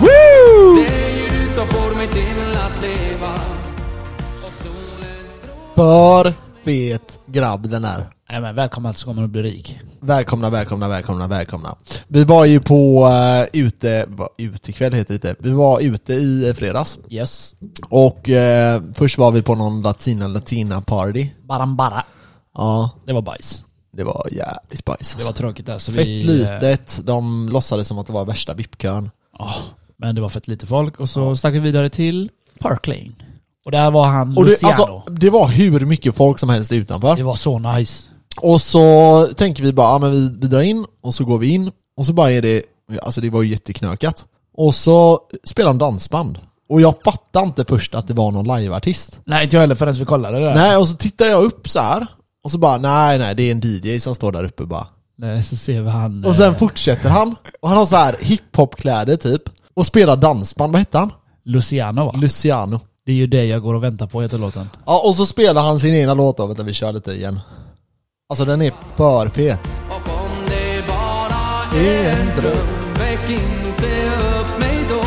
Woo! Det är ju du som får mig till att leva Och solen strålar För fet grabb den är. Nej men välkommen så kommer du bli rik. Välkomna, välkomna, välkomna, välkomna. Vi var ju på uh, ute, va, utekväll heter det inte. Vi var ute i eh, fredags. Yes. Och eh, först var vi på någon latina latina party. Barambara. Ja, Det var bajs. det var jävligt spice. Det var tråkigt där så Fett vi... litet, de låtsades som att det var värsta VIP-kön. Ja, men det var fett lite folk och så stack vi vidare till Park Lane. Och där var han Och det, Luciano. alltså, det var hur mycket folk som helst utanför. det var så nice. Och så tänker vi bara, ja men vi, vi drar in, och så går vi in, och så bara är det, alltså det var ju jätteknökat. Och så spelar de dansband. Och jag fattade inte först att det var någon liveartist. Nej inte jag heller förrän vi kollade det där. Nej, och så tittar jag upp så här och så bara, nej nej det är en DJ som står där uppe bara. Nej, så ser vi han... Och sen eh, fortsätter han, och han har så här hiphop-kläder typ, och spelar dansband, vad hette han? Luciano va? Luciano. Det är ju det jag går och väntar på heter låten. Ja, och så spelar han sin egna låt då, vänta vi kör lite igen. Alltså den är för fet. Och om det bara är en dröm Väck inte upp mig då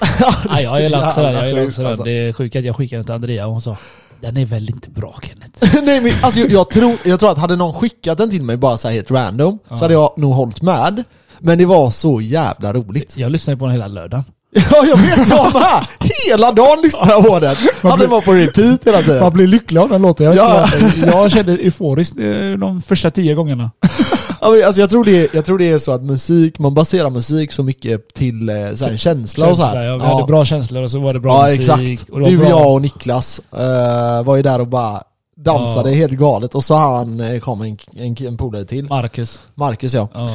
Ja, jag gillar också den, jag gillar också den. alltså. Det är sjukt att jag skickade den till Andrea och hon sa Den är väl inte bra Kenneth? Nej men alltså jag, jag, tror, jag tror att hade någon skickat den till mig bara så helt random, så hade jag nog hållit med. Men det var så jävla roligt. Jag lyssnade på den hela lördagen. Ja jag vet, jag med! Hela dagen lyssnade jag på den! Hade var på repeat hela tiden. blir lycklig av den låten. Jag, Ja. jag, jag kände euforiskt eh, de första tio gångerna. Ja, alltså jag, tror det, jag tror det är så att musik, man baserar musik så mycket till eh, så här, känsla, och så här. ja, vi hade bra känslor och så var det bra ja musik. exakt. Och Du, bra. jag och Niklas eh, var ju där och bara dansade Ja. helt galet och så han eh, kom en, en, en polare till, Marcus. Marcus ja. Ja.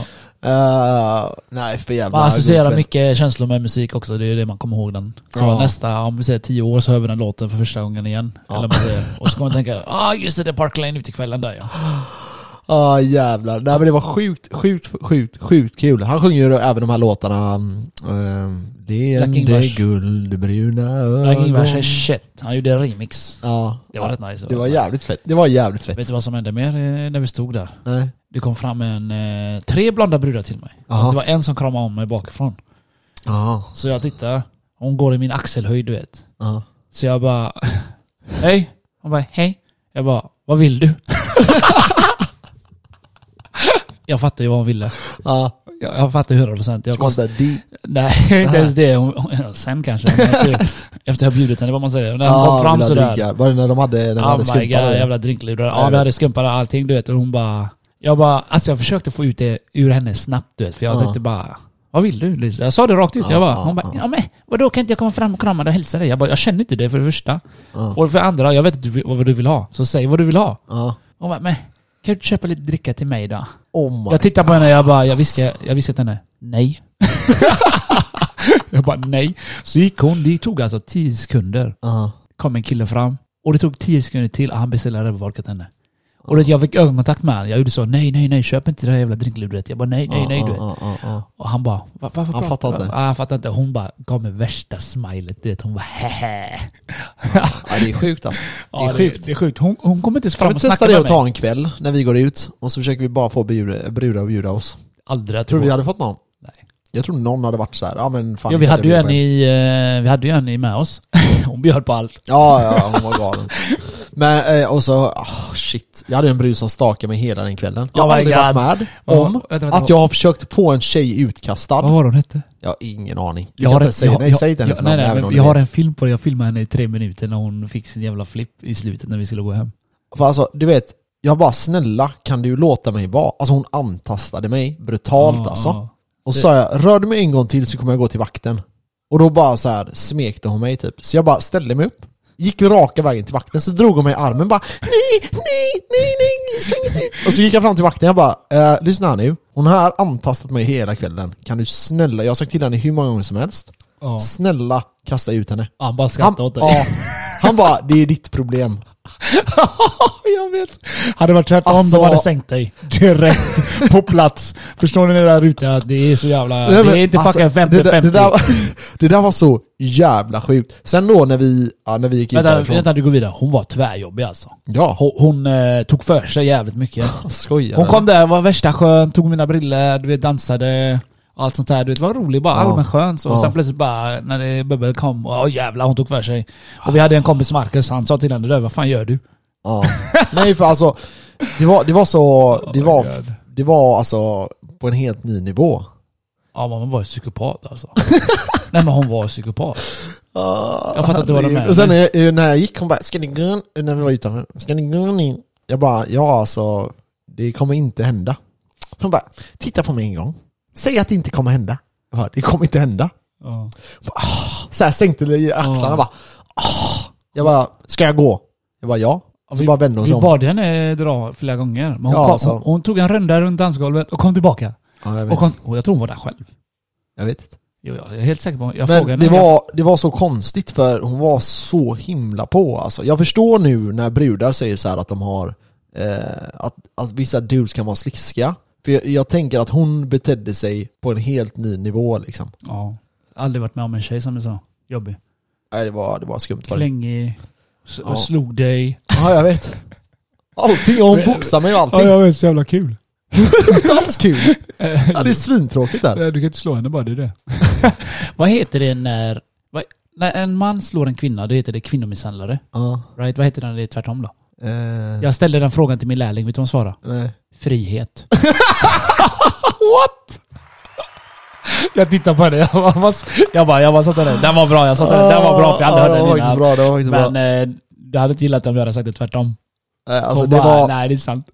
Eh, nej för jävla Man associerar kväll. mycket känslor med musik också, det är det man kommer ihåg den. Så Ja. nästa, om vi säger tio år så hör vi den låten för första gången igen. Ja. Eller man säger. Och så kommer man tänka, ah just det, det är Park Lane ute kvällen där ja. Ja jävlar, nej men det var sjukt, sjukt, sjukt, sjukt kul. Han sjunger ju även de här låtarna um, Det är Black guldbruna Black Ingvars är ögon shit, han gjorde en remix. Ja, Det var ja, rätt nice. det var jävligt fett. Det var jävligt fett. Vet du vad som hände mer eh, när vi stod där? Nej. Det kom fram en, eh, tre blonda brudar till mig. Aha. Fast det var en som kramade om mig bakifrån. Ja, Så jag tittar, hon går i min axelhöjd du vet. ja. Så jag bara, hej. Hon bara, hej. Jag bara, vad vill du? jag fattar ju vad hon ville. Ja, Jag, jag fattar 100 procent. man säga di- Nej, inte ens det. Hon, sen kanske. Efter- jag bjudit henne, vad man säger. När hon Ja, kom fram sådär. Var det när de hade, när hade Oh my skumpa? god, jävla drinklurar. jag Ja, vi hade skumpar och allting du vet. Och hon bara... Jag bara, alltså jag försökte få ut det ur henne snabbt du vet. För jag Ja. tänkte bara, vad vill du Lisa? Jag sa det rakt ut. Ja, jag bara, hon bara, ja. men vadå kan inte jag komma fram och krama dig och hälsa dig? Jag bara, jag känner inte det för det första. Och för det andra, jag vet inte vad du vill ha. Så säg vad du vill ha. Hon bara, men kan du köpa lite dricka till mig då? Oh Jag tittar på henne och jag bara, jag viskar, jag viskar till henne, nej. jag bara, nej. Så gick hon, det tog alltså 10 sekunder. Ja. kom en kille fram och det tog 10 sekunder till och han beställde Rebbevolka till henne. Och det, jag fick ögonkontakt med honom. Jag gjorde så, nej, nej, nej, köp inte det där jävla drinkluret. Jag bara, nej, nej, nej, du vet. Och han bara, Va, varför Han fattar inte. Han fattar inte. Hon bara gav mig värsta smilet, du vet. Hon bara, hehe. ja, det är sjukt alltså. Det är Ja, sjukt. Det, är sjukt. Hon, hon kommer inte ens Kan fram vi och testa snacka det med och ta mig. en kväll när vi går ut och så försöker vi bara få brudar brudar att bjuda oss? Aldrig att Tror du vi hade fått någon? Nej. Jag tror någon hade varit så här. ja men fan Ja, vi kan hade ju en på i, eh, vi hade ju en i med oss. Hon bjöd på allt. Ja, ja, hon var galen. Men, eh, och så, ah shit. Jag hade en brud som stakade mig hela den kvällen. Jag Oh har my aldrig varit med om vänta, vänta, att jag har försökt få en tjej utkastad. Vad var hon hette? Jag har ingen aning. Du Jag kan har, inte en, säga, jag, nej, jag, säg hennes jag, nej, nej, du jag har en film på det. Jag filmade henne i tre minuter när hon fick sin jävla flipp i slutet när vi skulle gå hem. För alltså, du vet, jag bara snälla, kan du låta mig vara? Alltså hon antastade mig brutalt alltså. Och så sa jag, rör du mig en gång till så kommer jag gå till vakten. Och då bara så här smekte hon mig typ. Så jag bara ställde mig upp, gick raka vägen till vakten, så drog hon mig i armen bara Nej, nej, nej, nej, släng inte ut! Och så gick jag fram till vakten, jag bara eh, Lyssna här nu, hon har antastat mig hela kvällen. Kan du snälla, jag har sagt till henne hur många gånger som helst. Ja. Snälla, kasta ut henne. Han bara skrattade åt dig. ja, han bara, det är ditt problem. jag vet. Hade varit tvärtom, Alltså- de hade stängt dig. Direkt på plats. Förstår ni det där ute? Det är så jävla... Nej, det är inte alltså, fucking 50-50. det, där- det, där, det där var så jävla sjukt. Sen då när vi, ja, när vi gick ut Vänta, därifrån. vänta, du går vidare. Hon var tvärjobbig alltså. Ja, Hon, hon eh, tog för sig jävligt mycket. skojar Hon kom där, var värsta skön, tog mina briller, du vet, dansade. Allt sånt där. Du vet, var rolig bara. Ja. Allmän skön. Så. Och Ja. sen plötsligt bara, när det bubbel kom, åh jävlar hon tog för sig. Och vi hade en kompis Marcus, han sa till henne där, vad fan gör du? Ja. Nej för alltså, det var, det var så, det Oh var, my God. det var alltså på en helt ny nivå. Ja men hon var ju psykopat alltså. Nej men hon var psykopat. Jag fattar inte vad de är. Och sen när jag, när jag gick, hon bara 'Ska ni gå in?' När vi var utanför. 'Ska ni gå in?' Jag bara 'Ja alltså, det kommer inte hända' Hon bara 'Titta på mig en gång' Säg att det inte kommer hända' Jag bara 'Det kommer inte hända' Ja. Så här sänkte det axlarna Ja. bara "Ah." Jag bara 'Ska jag gå?' Jag bara 'Ja' Så vi, bara vände hon vi sig om. bad henne dra flera gånger. Men hon, Ja, kom, alltså. hon, hon tog en runda runt dansgolvet och kom tillbaka. Ja, jag Och, vet. kom, och jag tror hon var där själv. Jag vet inte. Jo, jag är helt säker på Jag Men det var, det var så konstigt för hon var så himla på alltså. Jag förstår nu när brudar säger så att de har eh, att, att vissa dudes kan vara sliskiga. För jag, tänker att hon betedde sig på en helt ny nivå liksom. Ja. Aldrig varit med om en tjej som är så jobbig. Nej det var, det var skumt. Klängig. Ja. Slog dig. Ja jag vet. Allting, och hon boxar mig och allting. jag vet. Så jävla kul. Det var inte alls kul. Ja, det är svintråkigt där. Du kan inte slå henne bara, det är det. vad heter det när... Vad, när en man slår en kvinna, det heter det kvinnomisshandlare. Ja. Right? Vad heter det när det är tvärtom då? Eh, Jag ställde den frågan till min lärling, vet du vad hon svarade? nej. Frihet. What? Jag tittar på henne, jag bara, jag bara, jag bara satte den. Den var bra, jag satte den. Den var bra för jag hade hört det den innan. bra, det var faktiskt bra. Men eh, du hade inte gillat om jag hade sagt det tvärtom. Eh, alltså Hon det bara, var, nej det är sant.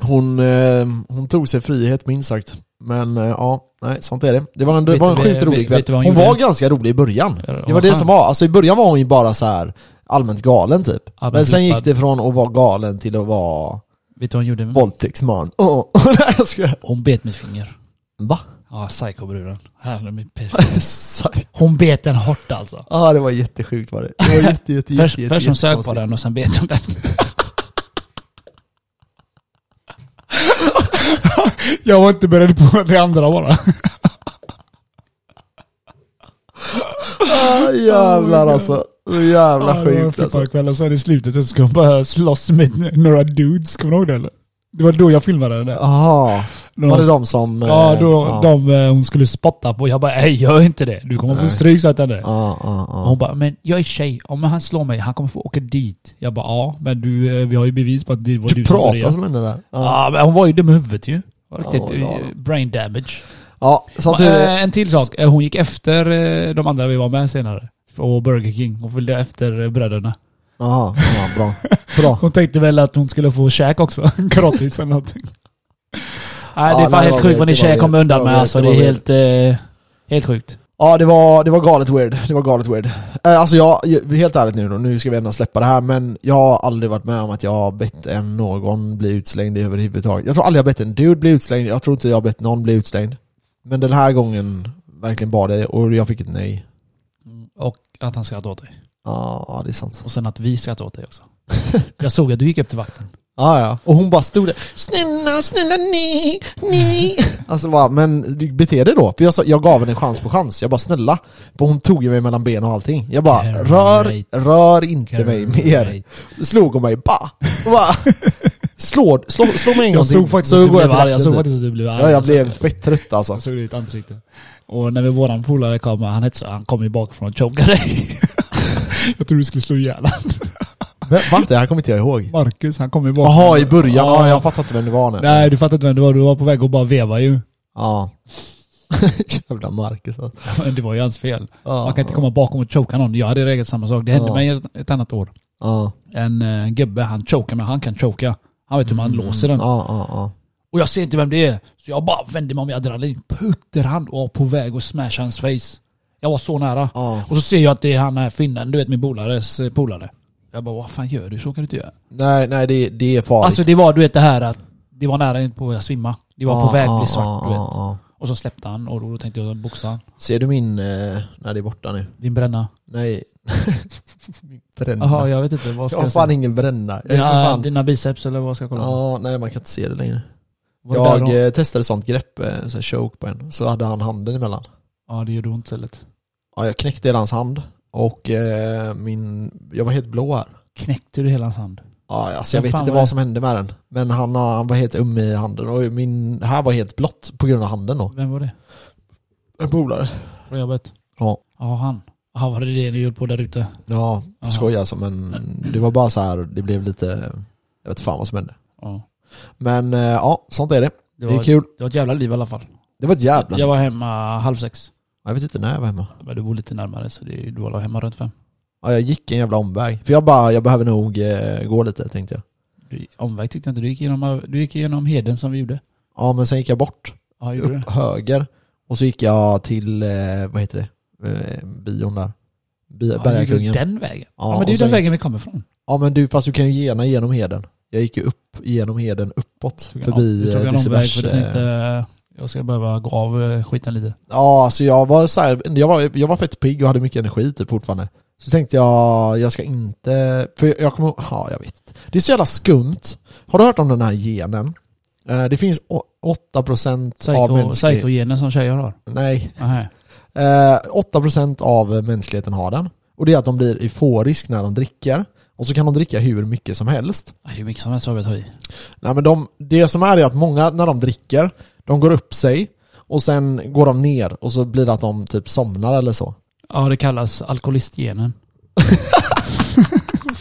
Hon, eh, hon tog sig frihet minst sagt. Men eh, ja, nej sånt är det. Det var en, det var en sjukt rolig kväll. hon Hon var ganska rolig i början. Ja, Det var det som var, alltså i början var hon ju bara så här allmänt galen typ. Ja, men Men sen flippad. gick det från att vara galen till att vara Vet du vad hon gjorde våldtäktsman. Oh. nej jag skojar. Hon bet mitt finger. Va? Ja, psykobruden. Hon bet den hårt alltså. Ja det var jättesjukt var det. Det var jätte, jätte, Först, jätte, först hon sög på den och sen bet hon den. Jag var inte beredd på det andra bara. Ah, jävlar alltså. Så jävla sjukt alltså. kväll och sen i slutet så ska hon bara slåss med några dudes, kommer du ihåg det eller? Det var då jag filmade det där. Jaha. Var det de som... eh, Ja, då ja. de eh, hon skulle spotta på. Jag bara, nej gör inte det. Du kommer få Nej. stryk sa jag till henne. Ja, ja, ja. Hon bara, men jag är tjej. Om han slår mig, han kommer få åka dit. Jag bara, ja men du, eh, vi har ju bevis på att det var du, Du som pratar började. som henne där. Ja, Ja, men hon var ju dum i huvudet ju. Ja, Riktigt ja. eh, brain damage. ja är det. Eh, En till sak. Eh, Hon gick efter eh, de andra vi var med senare. På Burger King. Hon följde efter bröderna. Jaha, ja, bra. Bra. Hon tänkte väl att hon skulle få käk också. Gratis eller någonting. Nej, det är fan nej, helt sjukt vad ni tjejer kommer undan med weird, alltså. det Det är helt, eh, helt sjukt. Ja, det var, det var galet weird. Det var galet weird. Eh, Alltså jag, jag- helt ärligt nu då, nu ska vi ändå släppa det här, men jag har aldrig varit med om att jag har bett en någon bli utslängd överhuvudtaget. Jag tror aldrig jag har bett en dude bli utslängd, jag tror inte jag har bett någon bli utslängd. Men den här gången verkligen bad det och jag fick ett nej. Och att han skrattade åt dig. Ja, det är sant. Och sen att vi skrattade åt dig också. Jag såg att du gick upp till vakten. Ja, ja. Och hon bara stod där, snälla, snälla, nej, nej. Alltså bara, men bete dig då. För jag, sa, jag gav henne en chans på chans. Jag bara, snälla. För hon tog ju mig mellan ben och allting. Jag bara, rör, rör inte mig mer. Slog hon mig, ba! Bara, slå, slå, slå mig en gång Jag såg till. faktiskt Så att du blev till arg. Jag såg vakten. faktiskt att du blev arg. Ja, jag blev fett trött alltså. Jag såg ditt ansikte. Och när vi våran polare kom, han hetsade, han kom ju bakifrån och chokade dig. jag tror du skulle slå ihjäl. Va? Det här kommer inte jag ihåg. Marcus, han kom ju bakifrån. Jaha, i början. Ja, Ja. jag fattar inte vem det var nu. Nej, du fattar inte vem det var. Du var på väg att bara veva ju. Ja. Jävla Marcus alltså. Men det var ju hans fel. Ja, Man kan inte komma bakom och choka någon. Jag hade reagerat samma sak. Det hände Ja. mig ett, ett annat år. Ja. En uh, gubbe, han chokar men han kan choka. Han vet hur man låser den. Ja, ja, ja. Och jag ser inte vem det är. Så jag bara vänder mig om i adrenalin. Putter han och var på väg att smasha hans face. Jag var så nära. ja. Och så ser jag att det är han här finnen, du vet min polares eh, polare. Jag bara, vad fan gör du? Så kan du inte göra. Nej, nej det, det är farligt. Alltså det var du vet det här att det var nära på att svimma. Det var på Ja, väg att ja, bli svart ja, du vet. ja, ja. Och så släppte han och då tänkte jag boxa han. Ser du min, eh, när det är borta nu? Din bränna. Nej, Bränna. Jaha, jag vet inte. Vad ska jag har jag fan säga? ingen bränna. Jag Dina, fan... dina biceps eller vad ska jag kolla? Ja, nej man kan inte se det längre. Var Jag då? eh, testade sånt grepp, eh, så choke på en, så hade han handen emellan. Ja, det gjorde ont istället. Ja, jag knäckte hela hans hand och eh, min, jag var helt blå här. Knäckte du hela hans hand? Ja, alltså jag vet inte det? vad som hände med den. Men han, har- han var helt um i handen och min här var helt blått på grund av handen då. Vem var det? En polare. Från jobbet? Ja. Ja, han. Ja, var det det ni höll på där ute? Ja, Aha. skojar alltså men det var bara så här, det blev lite, jag vet fan vad som hände. Ja. Men eh, ja, sånt är det. Det Det är var, kul. det var ett jävla liv i alla fall. Det var ett jävla... Jag var hemma halv sex. Jag vet inte när jag var hemma. Men du bor lite närmare så det, du var hemma runt fem. Ja, jag gick en jävla omväg. För jag bara, jag behöver nog eh, gå lite tänkte jag. Du, omväg tyckte jag inte. Du gick, igenom, du gick igenom heden som vi gjorde. Ja men sen gick jag bort, Ja, upp höger. Och så gick jag till, eh, vad heter det, eh, bion där. Bi- Ja, Bergakungen. den vägen? Ja, Ja, men det är ju den vägen vi kommer ifrån. Ja men du, fast du kan ju gena genom heden. Jag gick ju upp genom heden uppåt. Förbi tog eh, för du Lisebergs, tänkte eh, jag ska behöva gå av eh, skiten lite. Ja alltså jag var så här, jag var, jag var fett pigg och hade mycket energi typ fortfarande. Så tänkte jag, jag ska inte, för jag kommer ja jag vet. Det är så jävla skumt. Har du hört om den här genen? Det finns å- 8% av Psycho, mänsklig... psykogenen som tjejer har. Nej. Aha. Eh, 8% av mänskligheten har den. Och det är att de blir euforisk när de dricker. Och så kan de dricka hur mycket som helst. Ja, Hur mycket som helst har vi att ta i. Nej men de, det som är är att många när de dricker, de går upp sig och sen går de ner och så blir det att de typ somnar eller så. Ja, det kallas alkoholistgenen.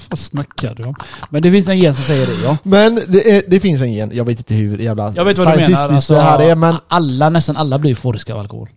Vad snackar du om? Men det finns en gen som säger det ja. Men det, är, det finns en gen, jag vet inte hur jävla Jag vet vad du menar. Alltså, det här är men alla, nästan alla blir euforiska av alkohol.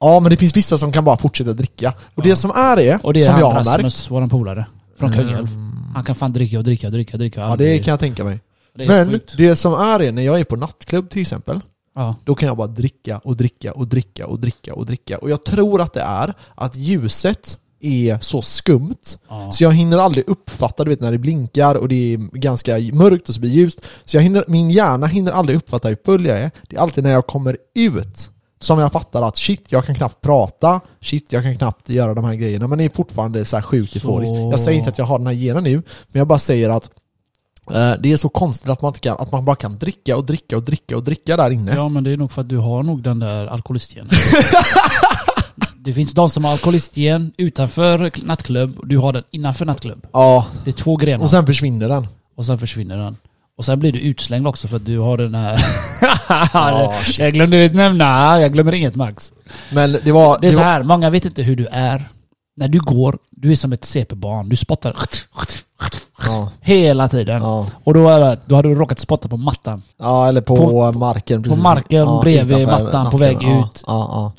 ja men det finns vissa som kan bara fortsätta dricka. Och det som är är, Och det är som jag har Rasmus, märkt. våran polare. Från Kungälv. Ehm, Han kan fan dricka och dricka och dricka och dricka. Ja det kan jag tänka mig. det Men sjukt. det som är är, när jag är på nattklubb till exempel, Ja. Då kan jag bara dricka och dricka och dricka och dricka och dricka. Och jag tror att det är att ljuset är så skumt Ja. så jag hinner aldrig uppfatta, du vet när det blinkar och det är ganska mörkt och så blir det ljust. Så jag hinner, min hjärna hinner aldrig uppfatta hur full jag är. Det är alltid när jag kommer ut som jag fattar att shit, jag kan knappt prata, shit, jag kan knappt göra de här grejerna. Men det är fortfarande så här sjukt euforiskt. Jag säger inte att jag har den här genen nu, men jag bara säger att eh, det är så konstigt att man, inte kan, att man bara kan dricka och dricka och dricka och dricka där inne. ja men det är nog för att du har nog den där alkoholistgenen. det finns de som har alkoholistgen utanför nattklubb och du har den innanför nattklubb. Ja, Det är två grenar. och sen försvinner den. Och sen försvinner den. Och sen blir du utslängd också för att du har den här... Ja, jag glömde nämna, jag glömmer inget Max. Men det var... Det är det så var här, många vet inte hur du är. När du går, du är som ett CP-barn. Du spottar ja, hela tiden. ja, Och då, är då hade du råkat spotta på mattan. ja, eller på, På- marken precis. marken ja, bredvid mattan på väg ut.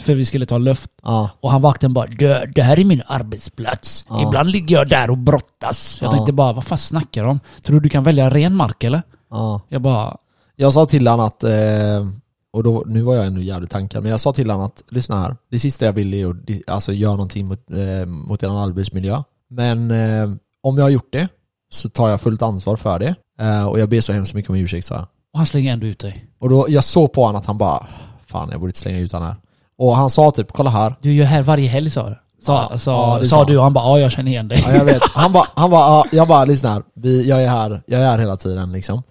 För vi skulle ta luft. Och han vaknade bara "Det- här är min arbetsplats. Ibland ligger jag där och brottas. Jag Ja. tänkte bara, vad fan snackar de om? Tror du du kan välja ren mark eller? ja. Jag bara, Jag sa till honom att, eh, och då, nu var jag ändå jävligt tankad, men jag sa till honom att lyssna här, det sista jag vill är att alltså, göra någonting mot, eh, mot er arbetsmiljö. Men eh, om jag har gjort det så tar jag fullt ansvar för det. Eh, och jag ber så hemskt mycket om ursäkt sa jag. och han slänger ändå ut dig. Och då, jag såg på honom att han bara, fan jag borde inte slänga ut honom här. Och han sa typ, kolla här. Du gör här varje helg sa du. Sa, Ja, sa, ja, sa du och han bara, ja jag känner igen dig. Ja jag vet. Han bara, han bara ja, jag bara lyssna här. Vi, jag är här, jag är här hela tiden liksom.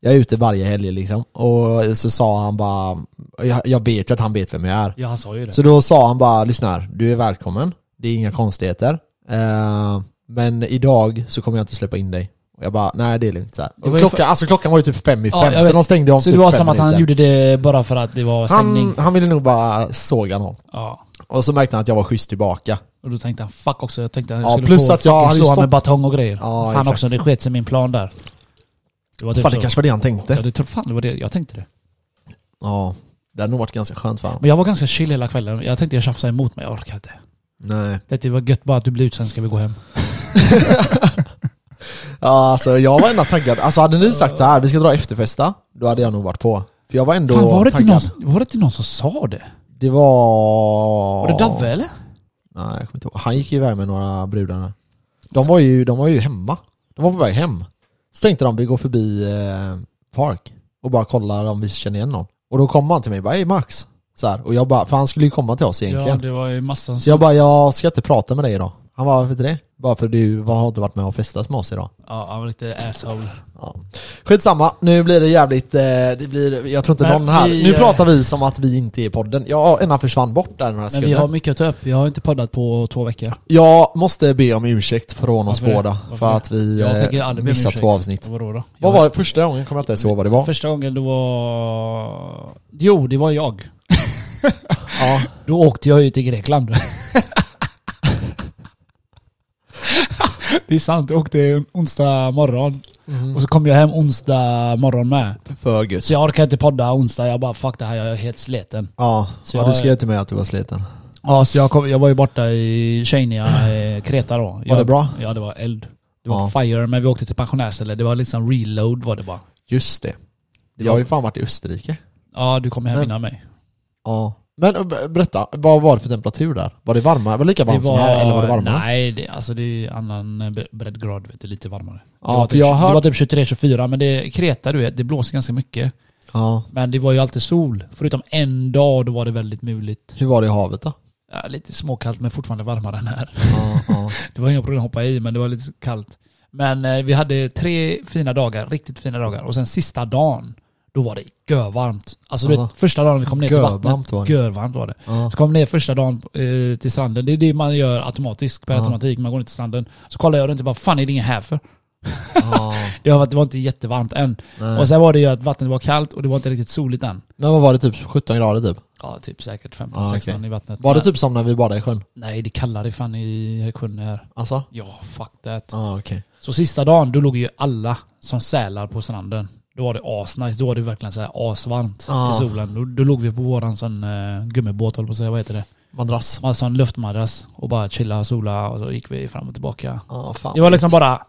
Jag är ute varje helg liksom. Och så sa han bara, jag, jag vet ju att han vet vem jag är. Ja han sa ju det. Så då sa han bara, lyssna här, du är välkommen. Det är inga konstigheter. Eh, men idag så kommer jag inte släppa in dig. Och jag bara, nej det är lugnt så här. Det var Och ju klockan, alltså klockan var ju typ fem i Ja, fem, jag så vet. de stängde om Så typ det var fem som att han minuter. gjorde det bara för att det var stängning? han, han ville nog bara såga någon. Ja. Och så märkte han att jag var schysst tillbaka. Och då tänkte han fuck också, jag tänkte att jag Ja, skulle plus få att jag fucking hade slå honom stått- med batong och grejer. Ja, fan exakt. också, det sket sig min plan där. Det var typ Fan det så. kanske var det han tänkte. Ja, det tror fan det var det, jag tänkte det. Ja, det hade nog varit ganska skönt för honom. Men jag var ganska chill hela kvällen. Jag tänkte jag tjafsade emot mig, jag orkar inte. Nej. Det var gött bara att du blir ut, sen ska vi gå hem. Ja alltså jag var ändå taggad. Alltså hade ni sagt så här, vi ska dra efterfesta, då hade jag nog varit på. För jag var ändå Fan var det, till taggad. någon, var det till någon som sa det? Det var... Var det Davve eller? Nej jag kommer inte ihåg. Han gick iväg med några brudar. De var ju, de var ju hemma. De var på väg hem. Så tänkte de, vi går förbi eh, Park och bara kollar om vi känner igen någon. Och då kom han till mig och bara, hej Max. Så här. Och jag bara, för han skulle ju komma till oss egentligen. Ja, det var ju massan Så jag bara, jag ska inte prata med dig idag. Han var varför inte det? Bara för du har inte varit med och festat med oss idag. Ja, han var lite asshole. Ja. Skitsamma, nu blir det jävligt, eh, det blir, jag tror inte Men någon här, vi, nu eh, pratar vi som att vi inte är i podden. Ja, ena försvann bort där några Men vi sekunder. har mycket att ta upp. Vi har inte poddat på två veckor. Jag måste be om ursäkt från oss Varför båda, Varför för att vi eh, missat två avsnitt. Vadå då? Vad var det första gången? Kommer jag inte ens ihåg vad det var. Första gången det var... Jo, det var jag. Ja, Då åkte jag ju till Grekland. det är sant, jag åkte onsdag morgon. Och så kom jag hem onsdag morgon med. för gött. Så jag orkar inte podda onsdag, jag bara fuck det här, jag är helt sliten. Ja, Så ja jag- du skrev till mig att du var sliten. Ja, så jag, kom, jag var ju borta i Chania, eh, Kreta då. Jag, det bra? Ja, det var eld. Det var Ja. fire, men vi åkte till pensionärsställe. Det var liksom reload var det bara. Just det. Jag har ju fan varit i Österrike. Ja, du kommer hem Men- innan mig. Ja. Men eh, berätta, vad var det för temperatur där? Var det varmare? Var det lika varmt som här eller var det varmare? Nej, det, alltså det är annan eh, bre- breddgrad, vet du, lite varmare. Ja, det, var typ, jag det var typ 23-24, men det, Kreta du vet, det blåser ganska mycket. Ja. Men det var ju alltid sol. Förutom en dag, då var det väldigt muligt. Hur var det i havet då? Ja, lite småkallt, men fortfarande varmare än här. Ja, ja. Det var inga problem att hoppa i, men det var lite kallt. Men eh, vi hade tre fina dagar, riktigt fina dagar. Och sen sista dagen, då var det görvarmt. Alltså du Aha. vet, första dagen vi kom ner till Görvarmt vattnet, var det. görvarmt var det. ja. Så kom ner första dagen eh, till stranden, det är det man gör automatiskt, per Ja. automatik, man går ner till stranden. Så kollar jag runt och bara, fan är det ingen här för? Det var, det var inte jättevarmt än. Nej. Och sen var det ju att vattnet var kallt och det var inte riktigt soligt än. Men vad var det, typ 17 grader typ? Ja, typ säkert 15-16 Ja, okej. i vattnet. Var det typ som när vi badade i sjön? Nej, det kallade fan i sjön här. Alltså? Ja, fuck that. Ja, okej. Så sista dagen, då låg ju alla som sälar på stranden. Då var det asnice, då var det verkligen så här asvarmt Ja. i solen. Då, då låg vi på våran sån uh, gummibåt, på att säga, vad heter det? Madrass. Man sån luftmadrass och bara chilla sola och så gick vi fram och tillbaka. Ja, fan. Det var liksom bara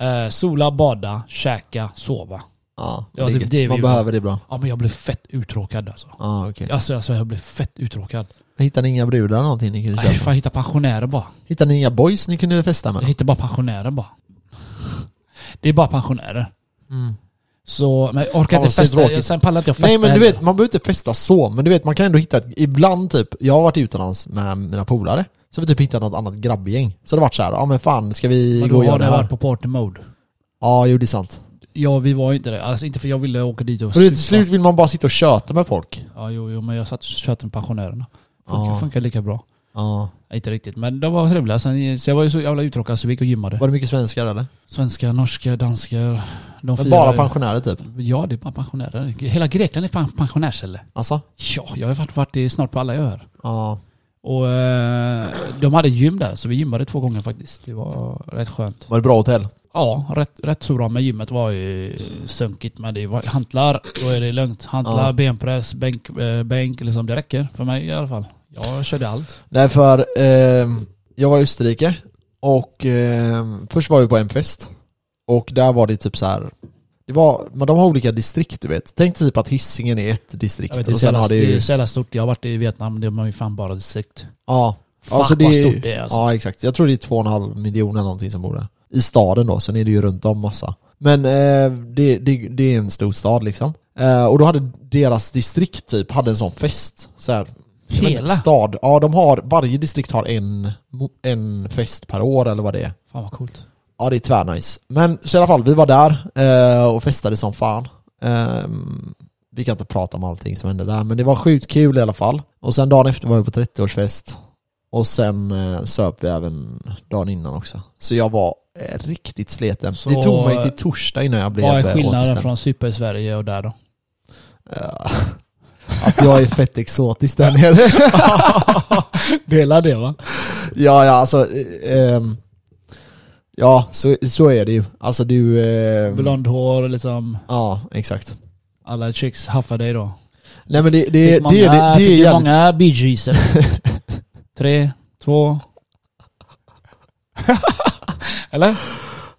eh, sola, bada, käka, sova. Ja, Det var typ det Man behöver det bra. Ja men jag blev fett uttråkad alltså. Ja, okej. Alltså, alltså jag blev fett uttråkad. Hittade ni inga brudar någonting ni kunde Nej, köpa? fan hitta pensionärer bara. Hittade ni inga boys ni kunde festa Jag med? hittar bara pensionärer bara. Det är bara pensionärer. Mm. Så, men jag orkar inte festa, tråkigt. sen pallar inte jag festa Nej men du heller. vet, man behöver inte festa så, men du vet man kan ändå hitta ett, ibland typ, jag har varit utomlands med mina polare, så har vi typ hittat något annat grabbgäng. Så det har varit så här, ja men fan ska vi Men gå och göra har det här? varit på party mode. Ja, jo det är sant. Ja, vi var inte det. Alltså inte för jag ville åka dit och För till slut vill man bara sitta och köta med folk. Ja, jo, jo, men jag satt och tjötade med pensionärerna. Funkar, Ja. funkar lika bra. Ja. Inte riktigt, men de var trevliga. Sen, så jag var ju så jävla uttråkad så vi gick och gymmade. Var det mycket svenskar eller? Svenskar, norska, danskar. De Men bara pensionärer typ? Ja, det är bara pensionärer. Hela Grekland är pensionärsställe. Alltså? Ja, jag har varit, varit i snart på alla öar. Ja. Och eh, de hade gym där, så vi gymmade två gånger faktiskt. Det var rätt skönt. Var det bra hotell? Ja, rätt, rätt så bra. Men gymmet var ju sunkigt. Men det var hantlar, då är det lugnt. Hantlar, Ja. benpress, bänk, eh, bänk liksom. Det räcker för mig i alla fall. Jag körde allt. Nej för, eh, jag var i Österrike och eh, först var vi på en fest och där var det typ så här. Det var, men de har olika distrikt du vet. Tänk typ att Hisingen är ett distrikt vet, det, och sen jävla, har det det ju... är så jävla stort. Jag har varit i Vietnam, det har ju fan bara distrikt. Ja, Fan Alltså, det vad är- stort det är alltså. ja exakt. Jag tror det är två och en halv miljon eller någonting som bor där. I staden då, sen är det ju runt om massa. Men eh, det, det, det är en stor stad liksom. Eh, och då hade deras distrikt typ, hade en sån fest. Så här, Hela? Stad. Ja, de har, varje distrikt har en, en fest per år eller vad det är. Fan vad coolt. Ja det är tvärnice. Men så i alla fall, vi var där eh, och festade som fan. Ehm, vi kan inte prata om allting som hände där, men det var sjukt kul i alla fall. Och sen dagen efter var vi på 30-årsfest. Och sen eh, söp vi även dagen innan också. Så jag var eh, riktigt sleten. Så, det tog mig till torsdag innan jag blev Vad är eh, skillnaden återställd. från super i Sverige och där då? Att jag är fett exotisk där nere. Dela det va? ja, ja alltså. eh, ja, så, så är det ju. Alltså du... Eh, Blondhår liksom. Ja, exakt. Alla chicks haffar dig då. Nej men det, det, det, det, det, många, det fick är många Bee Tre, två... Eller?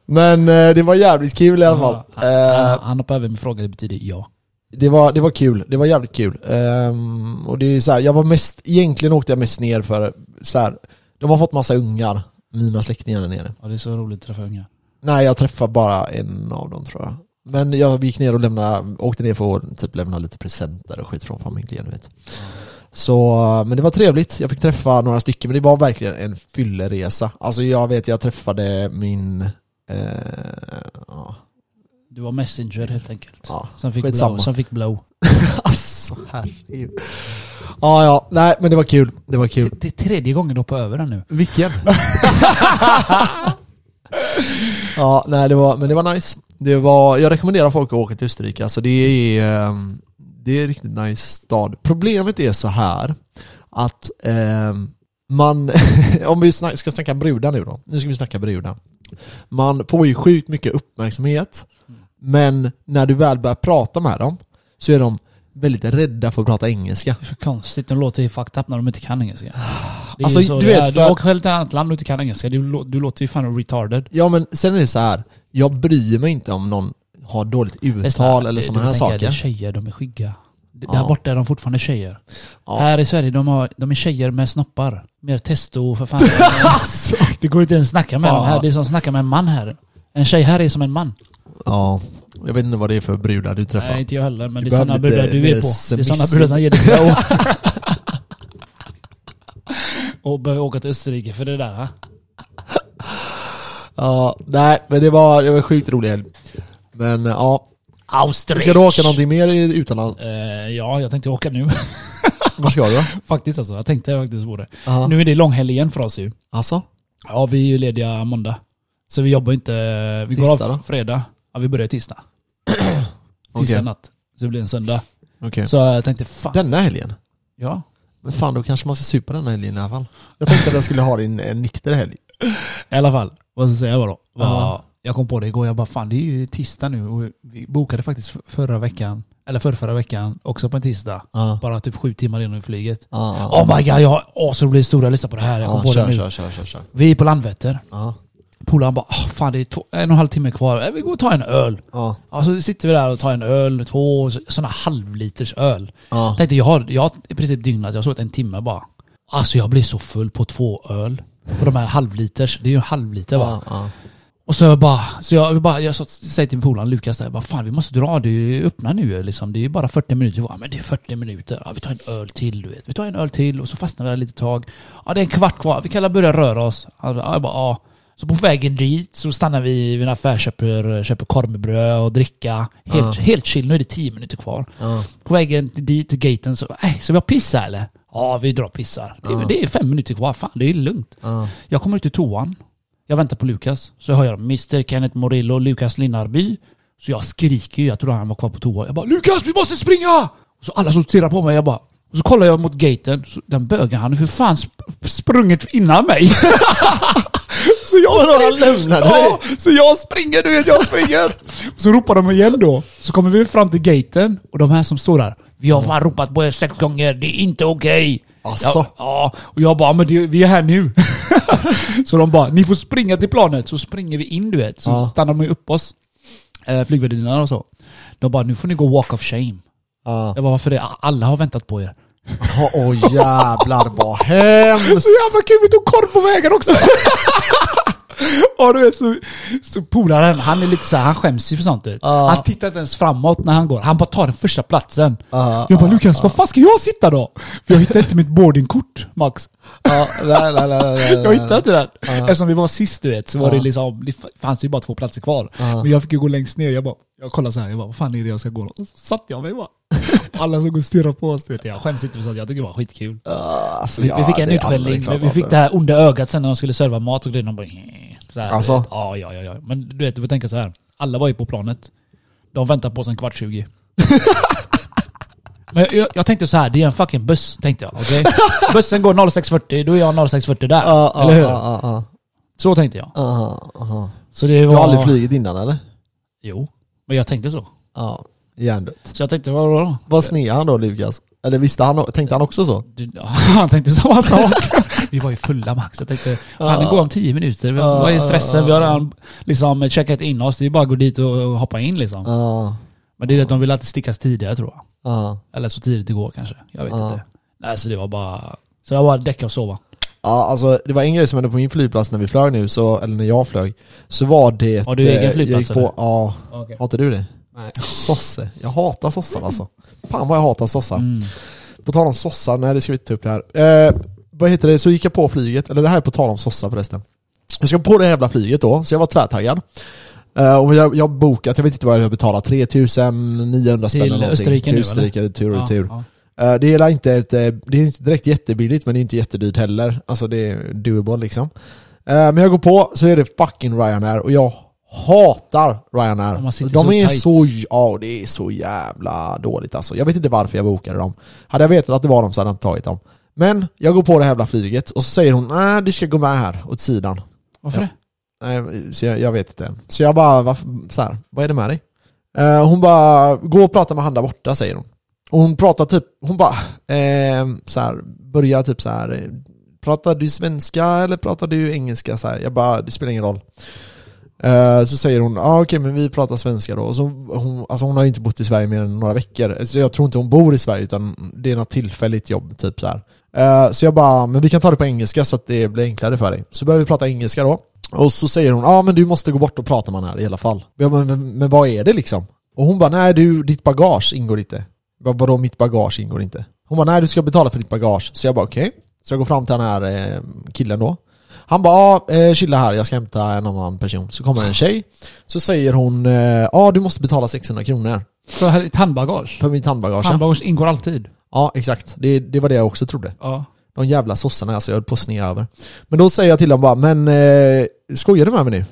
Men eh, det var jävligt kul i alla fall. Han, Eh, han, han hoppade över min fråga, det betyder ja. Det, var, det var kul, det var jävligt kul. Ehm, och det är så här, jag var mest, egentligen åkte jag mest ner för så här, de har fått massa ungar, mina släktingar där nere. ja. Det är så roligt att träffa unga. Nej jag träffade bara en av dem tror jag. Men jag gick ner och lämnade, åkte ner för att typ lämna lite presenter och skit från familjen du vet. Så, men det var trevligt, jag fick träffa några stycken, men det var verkligen en fylleresa. Alltså jag vet, jag träffade min... Eh, ja, Du var messenger helt enkelt. ja, Som fick skitsamma. blow. Som fick blow. alltså herregud. Ja, ja, nej men det var kul. Det var kul. Det, är tredje gången du hoppar över den nu. Vilken? ja, nej det var, men det var nice. Det var, jag rekommenderar folk att åka till Österrike, alltså det är, ehm, det är en riktigt nice stad. Problemet är så här att ehm, man, om vi snack, ska snacka brudar nu då, nu ska vi snacka brudar. Man får ju sjukt mycket uppmärksamhet, men när du väl börjar prata med dem så är de väldigt rädda för att prata engelska. Det är så konstigt. De låter ju fucked up när de inte kan engelska. Är Alltså, så du vet, är. för- Du åker själv till ett annat land och inte kan engelska. Du, du låter ju fan retarded. Ja men sen är det så här. jag bryr mig inte om någon har dåligt uttal eller sådana här Det är saker. tjejer, de är skygga. Ja. Där borta är de fortfarande tjejer. Ja. Här i Sverige, de, har, de är tjejer med snoppar. Mer testo för fan. Alltså. det går inte ens att snacka med dem Fan. här. Det är som att snacka med en man här. En tjej här är som en man. Ja, jag vet inte vad det är för brudar du träffar. Nej, inte jag heller. Men Du det är sådana behöver brudar du är på. Det är sådana brudar som ger dig glow. och börja åka till Österrike för det där. Ha? Ja, nej men det var, det var sjukt rolig helg. Men ja, Austrich! ska du åka någonting mer i- utomlands? Eh, ja, jag tänkte åka nu. Var ska du faktiskt alltså. Jag tänkte faktiskt på det. Aha. Nu är det långhelg igen för oss ju. Alltså? Ja, vi är ju lediga måndag. Så vi jobbar inte... Vi går Tisdag av då? Ja, vi börjar tisdag. Tisdag Okej. natt. Så det blir en söndag. Okej. Så jag tänkte, fan. Denna helgen? Ja. Men fan då kanske man ska supa denna helgen i alla fall. Jag tänkte att jag skulle ha din en nykter helg. I alla fall, vad ska jag säga då? Var, Ja. Jag kom på det igår, jag bara fan det är ju tisdag nu och vi bokade faktiskt f- förra veckan, eller förra, förra veckan, också på en tisdag. Ja. Bara typ sju timmar innan flyget. Ja, ja. Oh my god, jag har asrolig historia, lyssna på det här. Jag kom Ja, på kör, det nu. kör, kör, kör, kör. Vi är på Landvetter. Ja. Polaren bara, oh, fan det är en och en halv timme kvar, Eh, vi går och tar en öl. Ja. Ja, så sitter vi där och tar en öl, två sådana halvliters öl. Ja. Tänkte jag har, jag har i princip dygnat, jag har sovit en timme bara. Alltså jag blir så full på två öl. Och de här halvliters, det är ju en halvliter va? Ja, ja. Och så jag bara, så jag, bara, jag säger till polaren Lukas där, jag bara fan vi måste dra, det är ju öppna nu liksom. Det är ju bara 40 minuter kvar. Men det är 40 minuter, ja, vi tar en öl till du vet. Vi tar en öl till och så fastnar vi där lite tag. Ja det är en kvart kvar, vi kan alla börja röra oss. Ja, jag bara, ja. Så på vägen dit så stannar vi vid en affär, köper, köper korv med bröd och dricka. Helt, Ja. helt chill, nu är det 10 minuter kvar. ja. På vägen dit till gaten så, äh, ska vi ha pissa eller? Ja vi drar och pissar. Det, är- Ja. det är fem minuter kvar, fan det är lugnt. ja. Jag kommer ut till toan. Jag väntar på Lukas. Så hör jag Mr Kenneth Morillo, Lukas Linnarby. Så jag skriker ju, jag tror han var kvar på toa. Jag bara Lukas vi måste springa! Så alla som stirrar på mig, jag bara... Och så kollar jag mot gaten, så den bögen han för fan sp- sprungit innan mig. så jag Vadå, han lämnade ja, så jag springer, du vet jag springer. Så ropar de igen då. Så kommer vi fram till gaten och de här som står där. Vi har fan ropat på er sex gånger, det är inte okej. Asså? Ja, ja, och jag bara, men det, vi är här nu. så de bara, ni får springa till planet. Så springer vi in du vet. Så Ja. stannar de ju upp oss. Eh, flygvärdinnorna och så. De bara, nu får ni gå walk of shame. Ja. Jag bara, varför det? Alla har väntat på er. Åh oh, jävlar vad hemskt! Så jävla kul, vi tog korv på vägen också! Ja du vet så, så polaren, han är lite så här, han skäms ju för sånt. Ja. Han tittar inte ens framåt när han går, han bara tar den första platsen. Ja, jag bara Lukas, var fan ska jag sitta då? För jag hittar inte mitt boardingkort, Max. Ja, nej, nej, nej, nej. Jag hittade inte den. Ja. Eftersom vi var sist du vet, så var det liksom, det fanns ju bara två platser kvar. Men jag fick ju gå längst ner, jag bara, jag kollade så här, jag bara, vad fan är det jag ska gå? Och så satt jag mig bara. Alla som går och stirrar på oss, du vet. Jag skäms inte för sånt, jag tycker det var skitkul. Ja, alltså, Vi, ja, vi fick en utskällning, vi fick det här onda ögat sen när de skulle serva mat och grejer. De bara, så här, Alltså? du vet. Ja, ja, ja. Men du vet, du får tänka så här. Alla var ju på planet. De väntar på oss en kvart 20. Men jag, jag tänkte så här, det är en fucking buss, tänkte jag. okej? Bussen går 06.40, då är jag 06.40 där. Ja, eller hur? Ja, ja, Så tänkte jag. ja, ja. Så det Du var... har aldrig flugit innan eller? Jo, men jag tänkte så. Ja, hjärndött. Så jag tänkte, vadå då? Vad sned han då Lukas? Eller visste han, tänkte han också så? Du, ja, han tänkte samma sak. vi var ju fulla Max. Jag tänkte, fan det går om 10 minuter. Vi var ja, stressen. Vi har redan liksom checkat in oss. Det är bara att gå dit och hoppa in liksom. Men det är det att de vill alltid stickas tidigare tror jag. ja. Eller så tidigt det går kanske. Jag vet inte. Nej så det var bara... Så jag bara däcka och sova. Ja, alltså det var en grej som hände på min flygplats när vi flög nu, så, eller när jag flög, så var det... Har du egen flygplats, på, eller? Ja, Okay. inte du det? Nej. Sosse. Jag hatar sossar alltså. Fan vad jag hatar sossar. Mm. på tal om sossar, nej det ska vi inte ta upp det här. Eh, vad heter det, så gick jag på flyget, eller det här är på tal om sossar förresten. Jag ska på det jävla flyget då, så jag var tvärtaggad. Eh, och jag, jag har bokat, jag vet inte vad jag har betalat, 3900 spänn Till eller någonting. Österrike till nu, Österrike, tur och Ja, retur. ja. Eh, Det är inte ett, eh, det är inte direkt jättebilligt men det är inte jättedyrt heller. Alltså det är doable liksom. Eh, Men jag går på så är det fucking Ryanair och jag hatar Ryanair. De så är tight. så, ja det är så jävla dåligt alltså. Jag vet inte varför jag bokade dem. Hade jag vetat att det var dem så hade jag inte tagit dem. Men jag går på det här jävla flyget och så säger hon nej du ska gå med här åt sidan. Varför Ja. det? Nej, så jag, jag vet inte än. Så jag bara, varför, så här, vad är det med dig? Hon bara, gå och prata med han där borta säger hon. Och hon pratar typ, hon bara, eh, så här, börjar typ så här. Eh, pratar du svenska eller pratar du engelska? Så här, jag bara, det spelar ingen roll. Eh, så säger hon, ja ah, okej men vi pratar svenska då. Och så hon, alltså hon har ju inte bott i Sverige mer än några veckor. Så jag tror inte hon bor i Sverige utan det är något tillfälligt jobb typ så här. Eh, så jag bara, men vi kan ta det på engelska så att det blir enklare för dig. Så börjar vi prata engelska då. Och så säger hon, ja ah, men du måste gå bort och prata med henne här i alla fall. Jag bara, men, men vad är det liksom? Och hon bara, nej du, ditt bagage ingår inte. Bara, vadå mitt bagage ingår inte? Hon bara, nej du ska betala för ditt bagage. Så jag bara, okej. Så jag går fram till den här eh, killen då. Han bara, ja, eh, chilla här, jag ska hämta en annan person. Så kommer en tjej. Så säger hon, eh, ja du måste betala 600 kronor. För ett handbagage. För mitt handbagage. ja. Handbagage ingår alltid. Ja, exakt. Det, det var det jag också trodde. Ja. De jävla sossarna alltså, jag höll på att snea över. Men då säger jag till dem bara, men eh, skojar du med mig nu?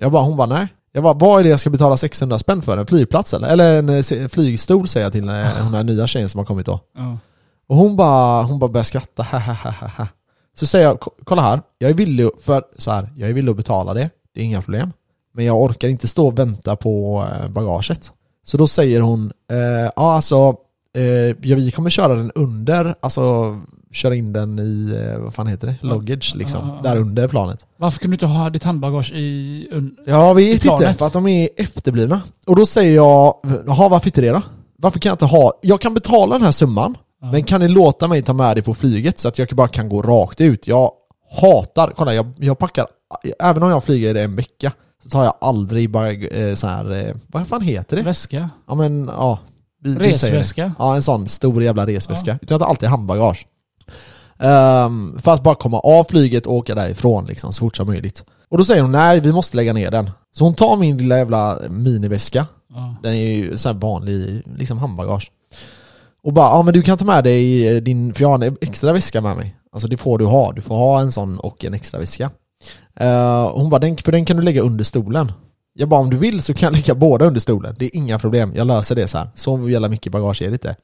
Jag bara, hon bara nej. Jag bara, vad är det jag ska betala 600 spänn för? En flygplats eller? Eller en eh, flygstol säger jag till eh, den här nya tjejen som har kommit då. ja. Och hon bara, hon bara börjar skratta. Så säger jag, "Ko- kolla här, jag är villig för, så här, jag är villig att betala det, det är inga problem. Men jag orkar inte stå och vänta på eh, bagaget. Så då säger hon, eh, ja alltså, eh, ja, vi kommer köra den under, alltså köra in den i, eh, vad fan heter det, luggage liksom, Ja, ja, ja. där under planet. Varför kunde du inte ha ditt handbagage i... Un... Jag I vet inte, för att de är efterblivna. Och då säger jag, jaha varför inte det då? Varför kan jag inte ha, jag kan betala den här summan, Ja. men kan ni låta mig ta med det på flyget så att jag bara kan gå rakt ut? Jag hatar, kolla jag, jag packar, även om jag flyger en vecka, så tar jag aldrig bara eh, så här, eh, vad fan heter det? Väska? Ja men, ja. Vi, vi. Resväska? Ja, en sån stor jävla resväska. Utan jag tar alltid handbagage. Um, för att bara komma av flyget och åka därifrån liksom, så fort som möjligt. Och då säger hon nej, vi måste lägga ner den. Så hon tar min lilla jävla miniväska, Ja. den är ju så vanlig liksom handbagage. Och bara, ja men du kan ta med dig eh, din, för jag har en extra väska med mig. Alltså det får du ha, du får ha en sån och en extra väska. Och hon bara, den, för den kan du lägga under stolen. Jag bara, om du vill så kan jag lägga båda under stolen. Det är inga problem, jag löser det så här. Så jävla mycket bagage är det inte. Eh,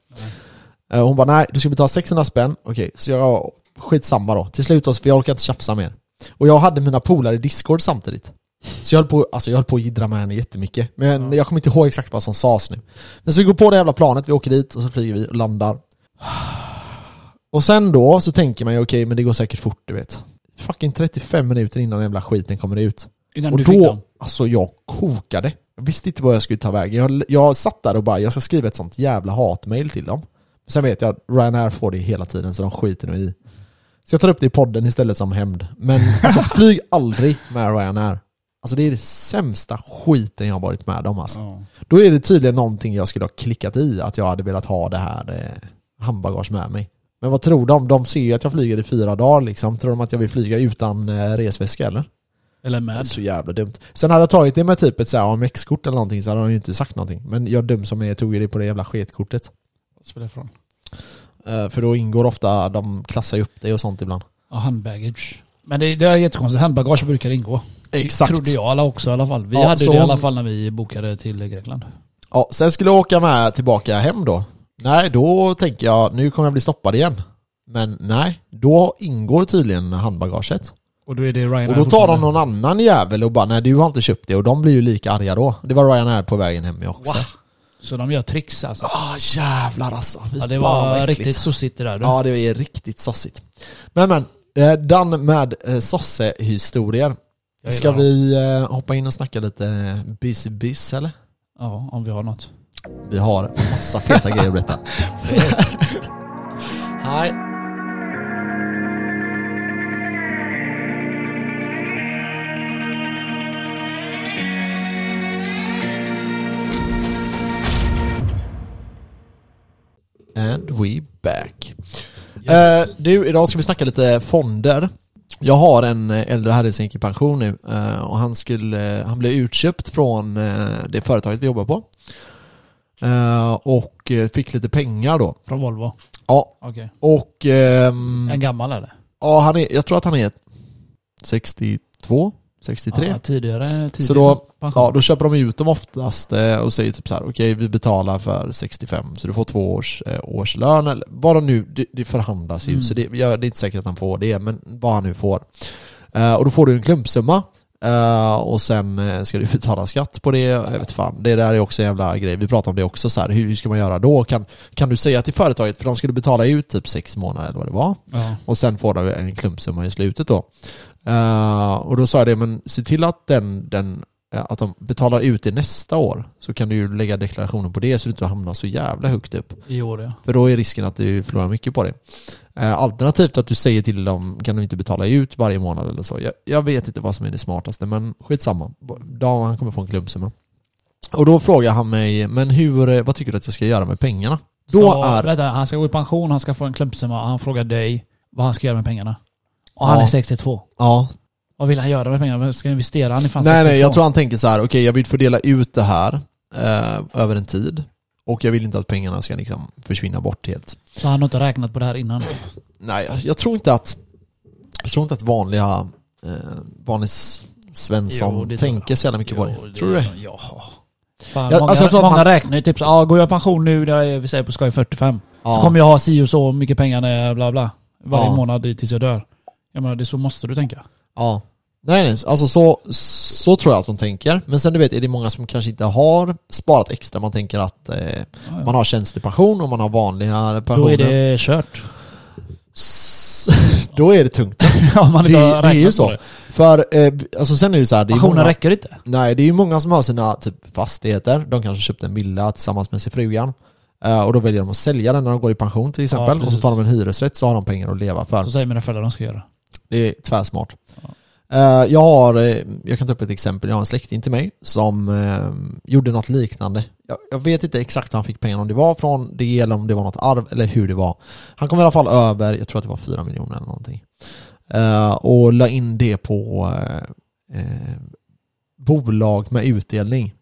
hon bara, nej du ska betala 600 spänn. Okej, så jag, skitsamma då. Till slut då, för jag orkar inte tjafsa mer. Och jag hade mina polare i discord samtidigt. Så jag höll på, alltså jag höll på att jiddra med henne jättemycket. Men jag kommer inte ihåg exakt vad som sades nu. Men så vi går på det jävla planet, vi åker dit och så flyger vi och landar. Och sen då så tänker man ju okej, men det går säkert fort du vet. Fucking 35 minuter innan den jävla skiten kommer ut. Innan Och du fick då, dem? alltså jag kokade. Jag visste inte vad jag skulle ta vägen. Jag, jag satt där och bara, jag ska skriva ett sånt jävla hatmail till dem. Sen vet jag att Ryanair får det hela tiden så de skiter nog i. Så jag tar upp det i podden istället som hämnd. Men alltså flyg aldrig med Ryanair. Alltså det är det sämsta skiten jag har varit med om alltså. Ja. Då är det tydligen någonting jag skulle ha klickat i, att jag hade velat ha det här eh, handbagage med mig. Men vad tror de? De ser ju att jag flyger i fyra dagar liksom. Tror de att jag vill flyga utan eh, resväska eller? Eller Det är med? så jävla dumt. Sen hade jag tagit det med typ ett AMX-kort eller någonting så hade de ju inte sagt någonting. Men jag dum som är tog ju det på det jävla sketkortet. Spelar det för roll? Eh, för då ingår ofta, de klassar ju upp det och sånt ibland. Ja, handbaggage. Men det, det är jättekonstigt. Handbagage brukar ingå. Exakt. Trodde jag alla också i alla fall. Vi Ja, hade så det i hon- alla fall när vi bokade till Grekland. Ja, sen skulle jag åka med tillbaka hem då. Nej, då tänker jag, nu kommer jag bli stoppad igen. Men nej, då ingår tydligen handbagaget. Och då är det Ryanair Och då tar de fortfarande. någon annan jävel och bara nej du har inte köpt det och de blir ju lika arga då. Det var Ryanair på vägen hem med också. Så de gör tricks alltså. Ah jävlar alltså. Fy Ja, det var riktigt sossigt det där du. Ja det är riktigt sossigt. Men men, eh, done med eh, sossehistorier. Ska vi eh, hoppa in och snacka lite busy biz eller? Ja, om vi har något. Vi har massa feta grejer att berätta. Nej. And we back. Yes. Eh, du, idag ska vi snacka lite fonder. Jag har en eh, äldre herre som gick i pension nu eh, och han, skulle, han blev utköpt från eh, det företaget vi jobbar på. Eh, och eh, fick lite pengar då. Från Volvo. Ja, Okej. och ehm, En gammal eller? ja, han är, jag tror att han är 62, 63. Ja, tidigare, tidigare Så då-. Ja, då köper de ut dem oftast eh, och säger typ så här: okej vi betalar för 65 så du får två års eh, årslön eller vad de nu, det, det förhandlas ju Mm. så det, det är inte säkert att han får det men vad han nu får. Eh, och då får du en klumpsumma och sen ska du betala skatt på det, jag vet fan. Det där är också en jävla grej, vi pratar om det också så här. hur, hur ska man göra då? Kan, kan du säga till företaget, för de skulle betala ut typ sex månader eller vad det var, Ja. och sen får du en klumpsumma i slutet då. Eh, och då sa jag det, men se till att den, den eh, att de betalar ut det nästa år så kan du ju lägga deklarationen på det så du inte hamnar så jävla högt upp. I år ja. För då är risken att du förlorar mycket på det. Eh, Alternativt att du säger till dem, kan du inte betala ut varje månad eller så. Jag, jag vet inte vad som är det smartaste men skitsamma. Han kommer få en klumpsumma. Och då frågar han mig, men hur, vad tycker du att jag ska göra med pengarna? Då så, är... Vänta, han ska gå i pension, han ska få en klumpsumma och han frågar dig vad han ska göra med pengarna. Och han Ja. är 62. Ja, Vad vill han göra med pengarna? Ska han investera? Han är fan Nej 62. nej, jag tror han tänker så här: okej jag vill fördela ut det här eh, över en tid. Och jag vill inte att pengarna ska liksom försvinna bort helt. Så han har inte räknat på det här innan? Nej, jag, jag tror inte att Jag tror inte att vanliga eh, vanlig S- Svensson Jo, det tror tänker så jävla mycket på det. Tror du det? Ja. Fan, Ja, många alltså jag tror att många man- räknar ju typ så, ja, går jag i pension nu, det är, vi säger på skoj 45, Ja. så kommer jag ha si och så mycket pengar när jag bla bla. Varje Ja. månad tills jag dör. Jag menar, det så måste du tänka. Ja. Nej nej, alltså så, så tror jag att de tänker. Men sen du vet, är det många som kanske inte har sparat extra. Man tänker att eh, Ja, ja. man har tjänstepension och man har vanliga pensioner. Då är det kört. S- Då är det tungt. Om man inte Det- det är ju så. det. För, eh, alltså sen är det så här, det Pensionen många, räcker inte. Nej, det är ju många som har sina typ fastigheter. De kanske köpt en villa tillsammans med sin frugan. Eh, och då väljer de att sälja den när de går i pension till exempel. och så tar de en hyresrätt så har de pengar att leva för. Så säger mina föräldrar de ska göra. Det är tvärsmart. Eh, jag har, eh, jag kan ta upp ett exempel. Jag har en släkting till mig som eh, gjorde något liknande. Jag, jag vet inte exakt hur han fick pengarna, om det var från det eller om det var något arv eller hur det var. Han kom i alla fall över, jag tror att det var 4 miljoner eller någonting. Eh, och la in det på bolag med utdelning.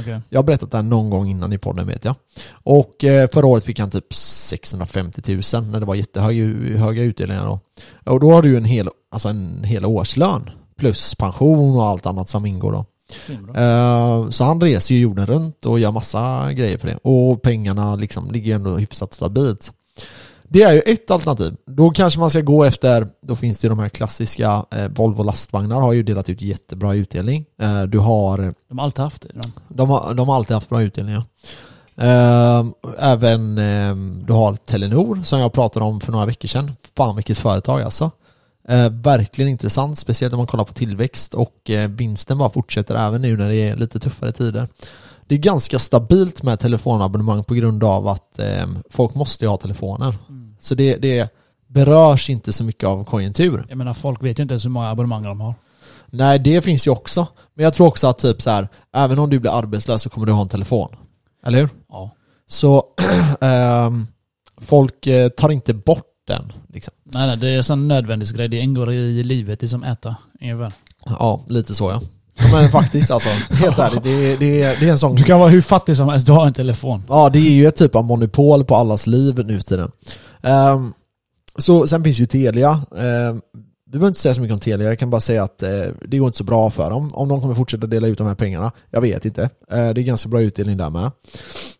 Okej. Jag har berättat det här någon gång innan i podden vet jag. Och eh, förra året fick han typ 650 000 när det var jättehöga höga utdelningar då. Och då har du ju en hel, alltså en hel årslön. Plus pension och allt annat som ingår då. Eh, Så han reser ju jorden runt och gör massa grejer för det. Och pengarna liksom ligger ju ändå hyfsat stabilt. Det är ju ett alternativ. Då kanske man ska gå efter, då finns det ju de här klassiska, eh, Volvo lastvagnar har ju delat ut jättebra utdelning. Eh, du har De har alltid haft det. De. de har, de har alltid haft bra utdelning ja. Ehm, Även ehm, du har Telenor som jag pratade om för några veckor sedan. Fan vilket företag alltså. Eh, verkligen intressant, speciellt om man kollar på tillväxt och eh, vinsten bara fortsätter även nu när det är lite tuffare tider. Det är ganska stabilt med telefonabonnemang på grund av att ehm, folk måste ju ha telefoner. Så det, det berörs inte så mycket av konjunktur. Jag menar folk vet ju inte ens hur många abonnemang de har. Nej, det finns ju också. Men jag tror också att typ så här, även om du blir arbetslös så kommer du ha en telefon. Eller hur? Ja. Så ehm, folk eh, tar inte bort den. Liksom. Nej nej, det är en sån nödvändighetsgrej. Det ingår i livet, det är som äta. Ungefär. Ja, lite så ja. Ja, Men faktiskt alltså, helt ärligt, det är, det, är, det är en sån... Du kan vara hur fattig som helst, du har en telefon. Ja, det är ju ett typ av monopol på allas liv nu för tiden. Ehm, så sen finns ju Telia. Um, vi behöver inte säga så mycket om Telia, jag kan bara säga att eh, det går inte så bra för dem. Om de kommer fortsätta dela ut de här pengarna, jag vet inte. Eh, det är ganska bra utdelning där med.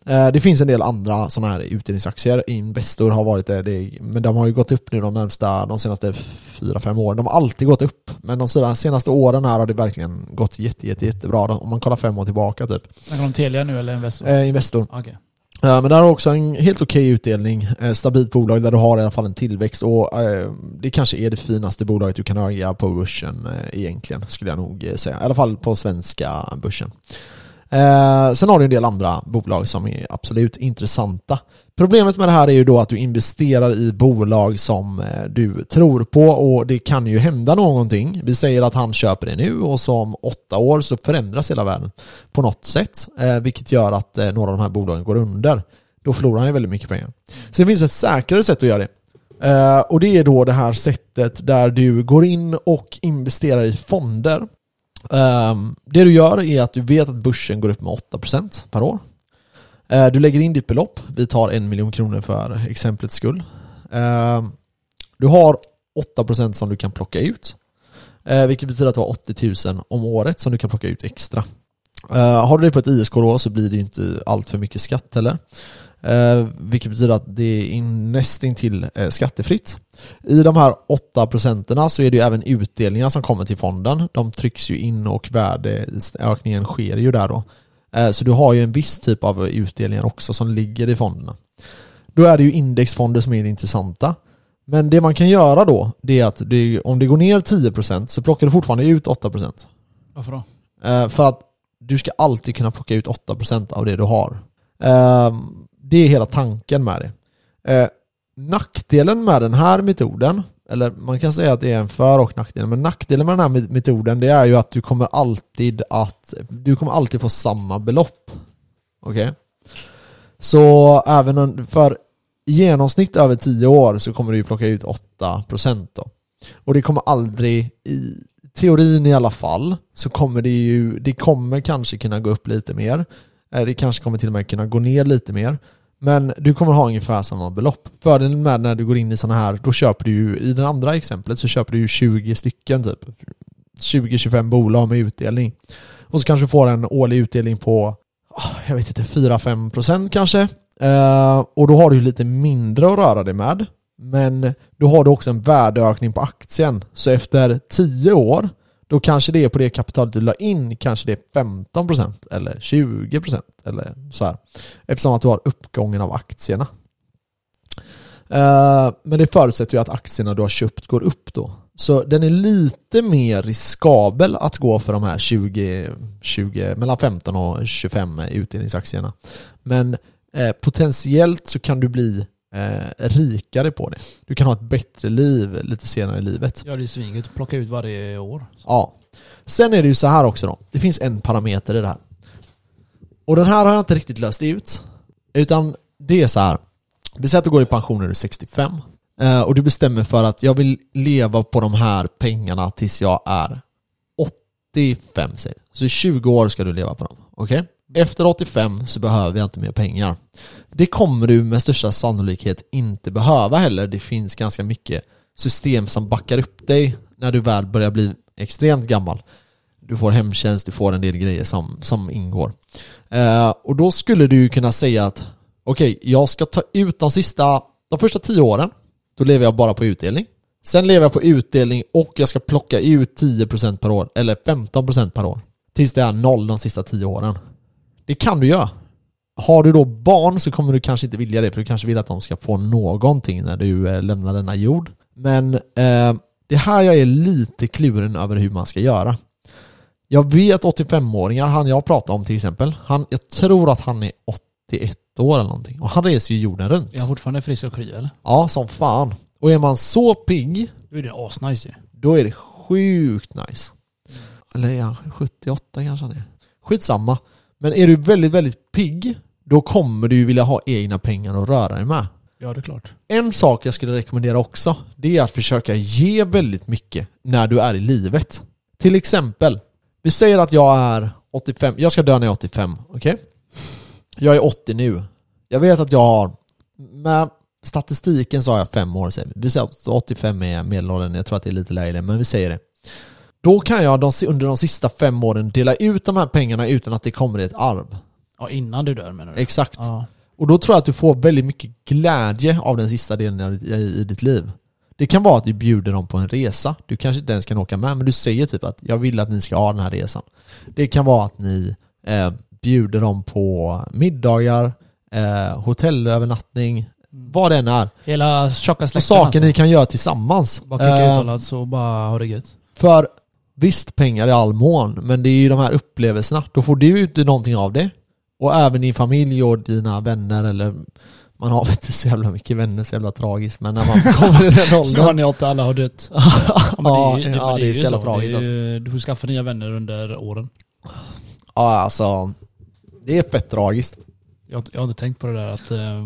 Eh, det finns en del andra sådana här utdelningsaktier. Investor har varit det, det, men de har ju gått upp nu de närmsta, de senaste 4-5 åren. De har alltid gått upp, men de senaste åren här har det verkligen gått jätte, jätte, jättebra. Om man kollar fem år tillbaka typ. Snackar du om Telia nu eller Investor? Investor. Okej. Men men där har också en helt okej utdelning, eh, stabilt bolag där du har i alla fall en tillväxt och eh, det kanske är det finaste bolaget du kan äga på börsen egentligen, skulle jag nog säga. I alla fall på svenska börsen. Eh, sen har du en del andra bolag som är absolut intressanta. Problemet med det här är ju då att du investerar i bolag som eh, du tror på och det kan ju hända någonting. Vi säger att han köper det nu och så om åtta år så förändras hela världen på något sätt, eh, vilket gör att eh, några av de här bolagen går under. då förlorar han ju väldigt mycket pengar. Så det finns ett säkrare sätt att göra det. Eh, och det är då det här sättet där du går in och investerar i fonder. Ehm, det du gör är att du vet att börsen går upp med 8% per år. Ehm, du lägger in ditt belopp, vi tar en miljon kronor för exemplets skull. Ehm, du har 8% som du kan plocka ut. Eh, vilket betyder att du har 80 000 om året som du kan plocka ut extra. Har du det på ett ISK då så blir det inte allt för mycket skatt heller. Eh, vilket betyder att det är in, nästintill eh, skattefritt. I de här 8 procenten så är det ju även utdelningar som kommer till fonden. De trycks ju in och värdeökningen sker ju där då. Eh, så du har ju en viss typ av utdelningar också som ligger i fonderna. Då är det ju indexfonder som är det intressanta. Men det man kan göra då, det är att det, om det går ner 10% så plockar du fortfarande ut 8%. Varför då? För att du ska alltid kunna plocka ut 8% av det du har. Det är hela tanken med det. Eh, nackdelen med den här metoden, eller man kan säga att det är en för och nackdel, men nackdelen med den här metoden det är ju att du kommer alltid att du kommer alltid få samma belopp. Okej? Så även för i genomsnitt över 10 år så kommer du ju plocka ut 8% då. Och det kommer aldrig, i teorin i alla fall, så kommer det ju, det kommer kanske kunna gå upp lite mer. Eh, det kanske kommer till och med kunna gå ner lite mer. Men du kommer ha ungefär samma belopp. Fördelen med när du går in i sådana här, då köper du ju, i det andra exemplet så köper du ju 20 stycken typ. 20-25 bolag med utdelning. Och så kanske du får en årlig utdelning på, ah, jag vet inte, 4-5% kanske. Eh, och då har du ju lite mindre att röra dig med. Men då har du också en värdeökning på aktien. Så efter 10 år, då kanske det är på det kapitalet du la in, kanske det är 15% eller 20% eller så här. Eftersom att du har uppgången av aktierna. Eh, men det förutsätter ju att aktierna du har köpt går upp då. Så den är lite mer riskabel att gå för de här 20, 20 mellan 15 och 25 utdelningsaktierna. Men eh, potentiellt så kan du bli eh, rikare på det. Du kan ha ett bättre liv lite senare i livet. Ja, det är svinget att plocka ut varje år. Ja. Sen är det ju så här också då. Det finns en parameter i det här. Och den här har jag inte riktigt löst ut. Utan det är så här. Vi säger att du går i pension när du är 65. eh, Och du bestämmer för att jag vill leva på de här pengarna tills jag är 85 säger. Så i 20 år ska du leva på dem. Okej? Efter 85 så behöver jag inte mer pengar. Det kommer du med största sannolikhet inte behöva heller. Det finns ganska mycket system som backar upp dig när du väl börjar bli extremt gammal. Du får hemtjänst, du får en del grejer som, som ingår. Eh, och då skulle du ju kunna säga att okej, jag ska ta ut de sista, de första tio åren, då lever jag bara på utdelning. Sen lever jag på utdelning och jag ska plocka ut 10% per år, eller 15% per år. Tills det är noll de sista tio åren. Det kan du göra. Har du då barn så kommer du kanske inte vilja det, för du kanske vill att de ska få någonting när du eh, lämnar denna jord. Men eh, det här jag är lite kluren över hur man ska göra. Jag vet 85-åringar, han jag pratar om till exempel, han, jag tror att han är 81 år eller någonting. Och han reser ju jorden runt. Är han fortfarande frisk och kry eller? Ja, som fan. Och är man så pigg, Då är det asnice ju. då är det sjukt nice. Eller är han 78 kanske han är? Skitsamma. Men är du väldigt, väldigt pigg, då kommer du ju vilja ha egna pengar att röra dig med. Ja, det är klart. En sak jag skulle rekommendera också, det är att försöka ge väldigt mycket när du är i livet. Till exempel, vi säger att jag är 85, jag ska dö när jag är 85, okej? Jag är 80 nu. Jag vet att jag har, med statistiken så har jag fem år säger vi. Vi säger att 85 är medelåldern, jag tror att det är lite lägre, men vi säger det. Då kan jag de, under de sista fem åren dela ut de här pengarna utan att det kommer i ett arv. Ja, innan du dör menar du? Exakt. Ja. Och då tror jag att du får väldigt mycket glädje av den sista delen i, i ditt liv. Det kan vara att du bjuder dem på en resa. Du kanske inte ens kan åka med, men du säger typ att jag vill att ni ska ha den här resan. Det kan vara att ni eh, bjuder dem på middagar, eh, hotellövernattning, vad det än är. Hela tjocka släkten saker alltså. ni kan göra tillsammans. Bara kicka Eh, utomlands och bara ha det gött. för visst, pengar i all mån, men det är ju de här upplevelserna. Då får du ut någonting av det. Och även din familj och dina vänner eller man har väl inte så jävla mycket vänner, så jävla tragiskt, men när man kommer i den Nu har åldern. ni åtta, alla har dött. ja, ja, ju- men det är ju så jävla tragiskt Det är alltså. Du får skaffa nya vänner under åren. Ja, alltså. Det är fett tragiskt. Jag, har jag har inte tänkt på det där att eh,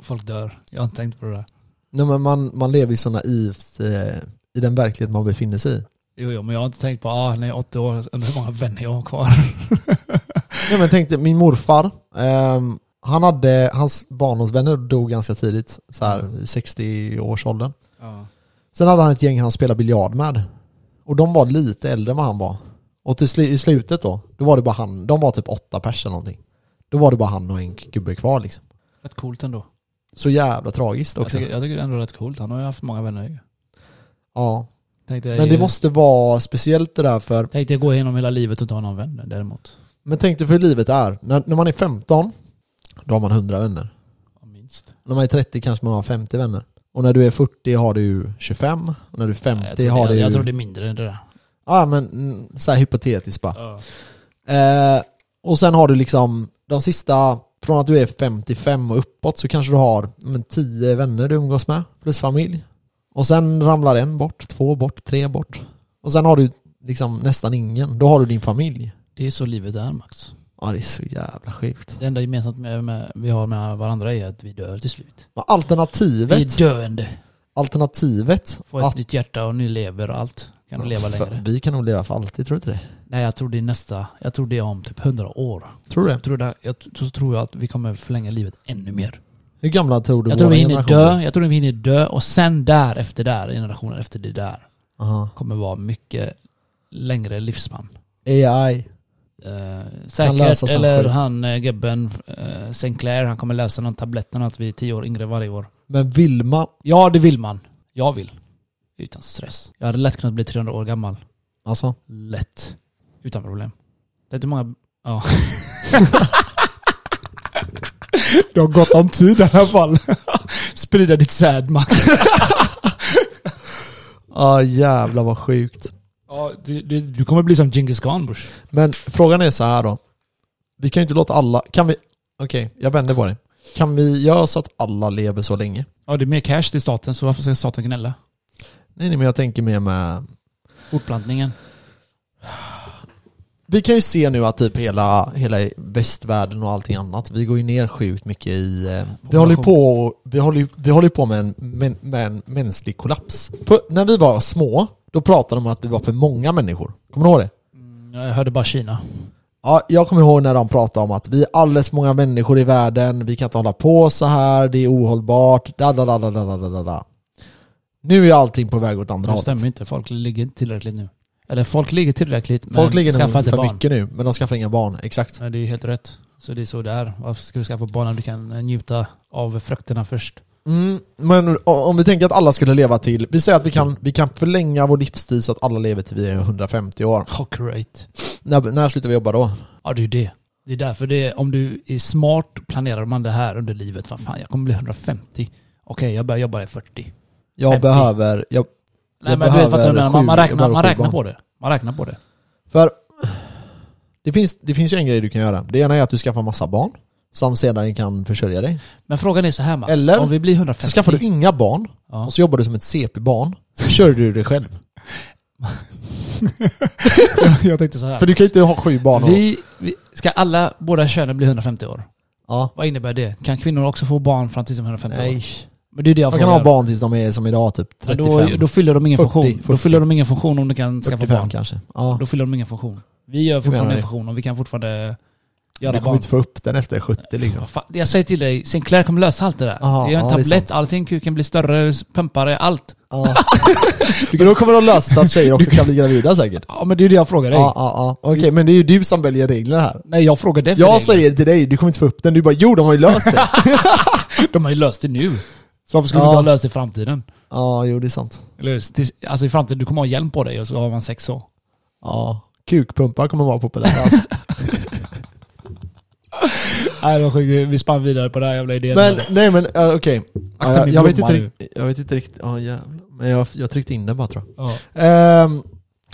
folk dör. Jag har inte tänkt på det där. Nej, men man, man lever ju så naivt eh, i den verklighet man befinner sig i. Jo, jo, men jag har inte tänkt på, ah, när jag är 80 år, undrar hur många vänner jag har kvar. Nej, men tänk dig, min morfar, ehm, han hade, hans barndomsvänner dog ganska tidigt, så här i 60-årsåldern. Ja. Sen hade han ett gäng han spelade biljard med. Och de var lite äldre än vad han var. Och till sli- i slutet då, då var det bara han, de var typ åtta pers eller någonting. Då var det bara han och en gubbe kvar liksom. Rätt coolt ändå. Så jävla tragiskt Jag också. tycker, jag tycker det är ändå rätt coolt. Han har ju haft många vänner ju. Ja. Tänkte jag, Men det måste vara speciellt det där för, Tänkte jag gå igenom hela livet och inte ha någon vän däremot. Men tänk dig för hur livet är. När, när man är 15, då har man 100 vänner. Ja, Minst. När man är 30 kanske man har 50 vänner. Och när du är 40 har du 25. Och när du är 50 Nej, jag, tror har det, du... jag tror det är mindre än det där. Ja men mm, så här hypotetiskt bara. Ja. Eh, och sen har du liksom de sista, från att du är 55 och uppåt så kanske du har men, 10 vänner du umgås med, plus familj. Och sen ramlar en bort, två bort, tre bort. Och sen har du liksom nästan ingen, då har du din familj. Det är så livet är Max. Ja det är så jävla sjukt. Det enda gemensamt med, med, vi har med varandra är att vi dör till slut. Men Vi alternativet, är döende. alternativet, Får ett att- nytt hjärta och ny lever och allt. Kan du leva längre. vi kan nog leva för alltid, tror du inte det? Nej jag tror det är nästa, jag tror det är om typ 100 år. Tror du det? Jag tror, det, jag, så tror jag att vi kommer förlänga livet ännu mer. Hur gamla tror du Jag tror vi hinner dö, jag tror vi hinner dö och sen där efter där, generationen efter det där, Aha. kommer vara mycket längre livsspann. AI. Eh, säkert, eller han uh, gubben uh, Sinclair, han kommer läsa någon tabletten att vi är 10 år yngre varje år. Men vill man, Ja, det vill man. Jag vill. Utan stress. Jag hade lätt kunnat bli 300 år gammal. alltså Lätt. Utan problem. Det är inte många... Ja. du har gott om tid i alla fall. Sprida ditt säd Max. Ja jävlar vad sjukt. Ja, du, du, du kommer bli som Genghis Khan Bush. Men frågan är så här då. Vi kan ju inte låta alla, kan vi, okej jag vänder på det. Kan vi göra så att alla lever så länge? Ja, det är mer cash till staten, så varför ska staten gnälla? Nej, nej men jag tänker mer med, Fortplantningen. vi kan ju se nu att typ hela, hela västvärlden och allting annat, vi går ju ner sjukt mycket i, eh, vi håller ju på, vi håller, ju- vi håller ju på med en, med, med en mänsklig kollaps. För när vi var små, då pratade de om att vi var för många människor. Kommer du ihåg det? Mm, jag hörde bara Kina. Ja, jag kommer ihåg när de pratade om att vi är alldeles för många människor i världen, vi kan inte hålla på så här, det är ohållbart, da da da da da da da Nu är allting på väg åt andra hållet. Det stämmer inte, folk ligger inte tillräckligt nu. Eller folk ligger tillräckligt men folk ligger skaffar inte för mycket nu, men de skaffar inga barn. Exakt. Nej, det är helt rätt. Så det är så det är. Varför ska du skaffa barn när du kan njuta av frukterna först? Mm, men om vi tänker att alla skulle leva till, vi säger att vi kan, vi kan förlänga vår livstid så att alla lever till vi är 150 år. Oh, great. När, när slutar vi jobba då? Ja, det är ju det. Det är därför det är, om du är smart planerar man det här under livet. Vad fan, jag kommer bli 150. Okej, jag börjar jobba i 40. Jag 50. behöver, jag, Nej Jag men du vet vad jag behöver menar. Man, man räknar, behöver man räknar på det. Man räknar på det. för det finns, det finns ju en grej du kan göra. Det ena är att du skaffar massa barn, som sedan kan försörja dig. Men frågan är så här Max. Eller, om vi blir Så 150. skaffar du inga barn, ja. och så jobbar du som ett CP-barn, så kör du dig själv. jag tänkte så här. För du kan ju inte ha sju barn vi, vi, ska alla, båda könen bli 150 år? ja. Vad innebär det? Kan kvinnor också få barn fram till de är 150 år? Nej. Men det är det jag Man kan ha barn tills de är som idag, typ Men 35, då, då fyller de ingen 40, funktion. Då 40. fyller de ingen funktion om de kan skaffa 45 barn. kanske. Ja. Då fyller de ingen funktion. Vi gör fortfarande en funktion och vi kan fortfarande Du göra kommer barn. inte få upp den efter 70 liksom. Fan, Jag säger till dig, Sinclair kommer lösa allt det där. Aha, det är en ja, är tablett, sant. allting kuken blir större, pumpare, allt. Ja. då kommer de lösa så att tjejer också kan bli gravida säkert. Ja men det är det jag frågar dig. Ja, ja, ja. Okej, men det är ju du som väljer reglerna här. Nej jag frågar dig för Jag regler. säger till dig, du kommer inte få upp den. Du bara, jo de har ju löst det. De har ju löst det nu. Så varför skulle Ja. de inte ha löst det i framtiden? Ja, jo det är sant. Eller, alltså i framtiden, du kommer ha hjälm på dig och så har man sex så. Ja. Kukpumpar kommer vara populära alltså. Nej det var sjukt, vi spann vidare på det här jävla idén. Men, nej men uh, okej. Ja, Akta jag, jag, vet inte jag vet riktigt, ja jävlar. Men jag, jag tryckte in den bara tror jag. Ja. Ehm,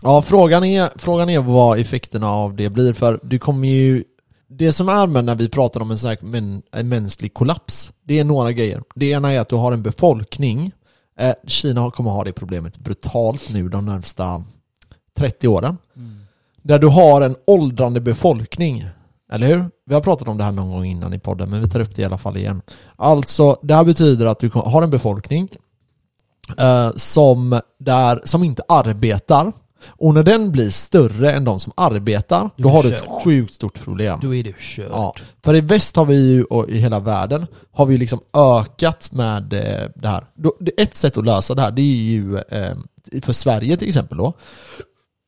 ja, frågan är, frågan är vad effekterna av det blir, för du kommer ju... Det som är med när vi pratar om en, sån här män, en mänsklig kollaps, det är några grejer. Det ena är att du har en befolkning, eh, Kina kommer ha det problemet brutalt nu de närmsta 30 åren. Mm. Där du har en åldrande befolkning Eller hur? Vi har pratat om det här någon gång innan i podden, men vi tar upp det i alla fall igen. Alltså, det här betyder att du har en befolkning eh, som, där, som inte arbetar. Och när den blir större än de som arbetar, då är har du ett sjukt stort problem. Då är det kört. Ja, för i väst har vi ju, och i hela världen, har vi liksom ökat med eh, det här. Då, ett sätt att lösa det här, det är ju, eh, för Sverige till exempel då,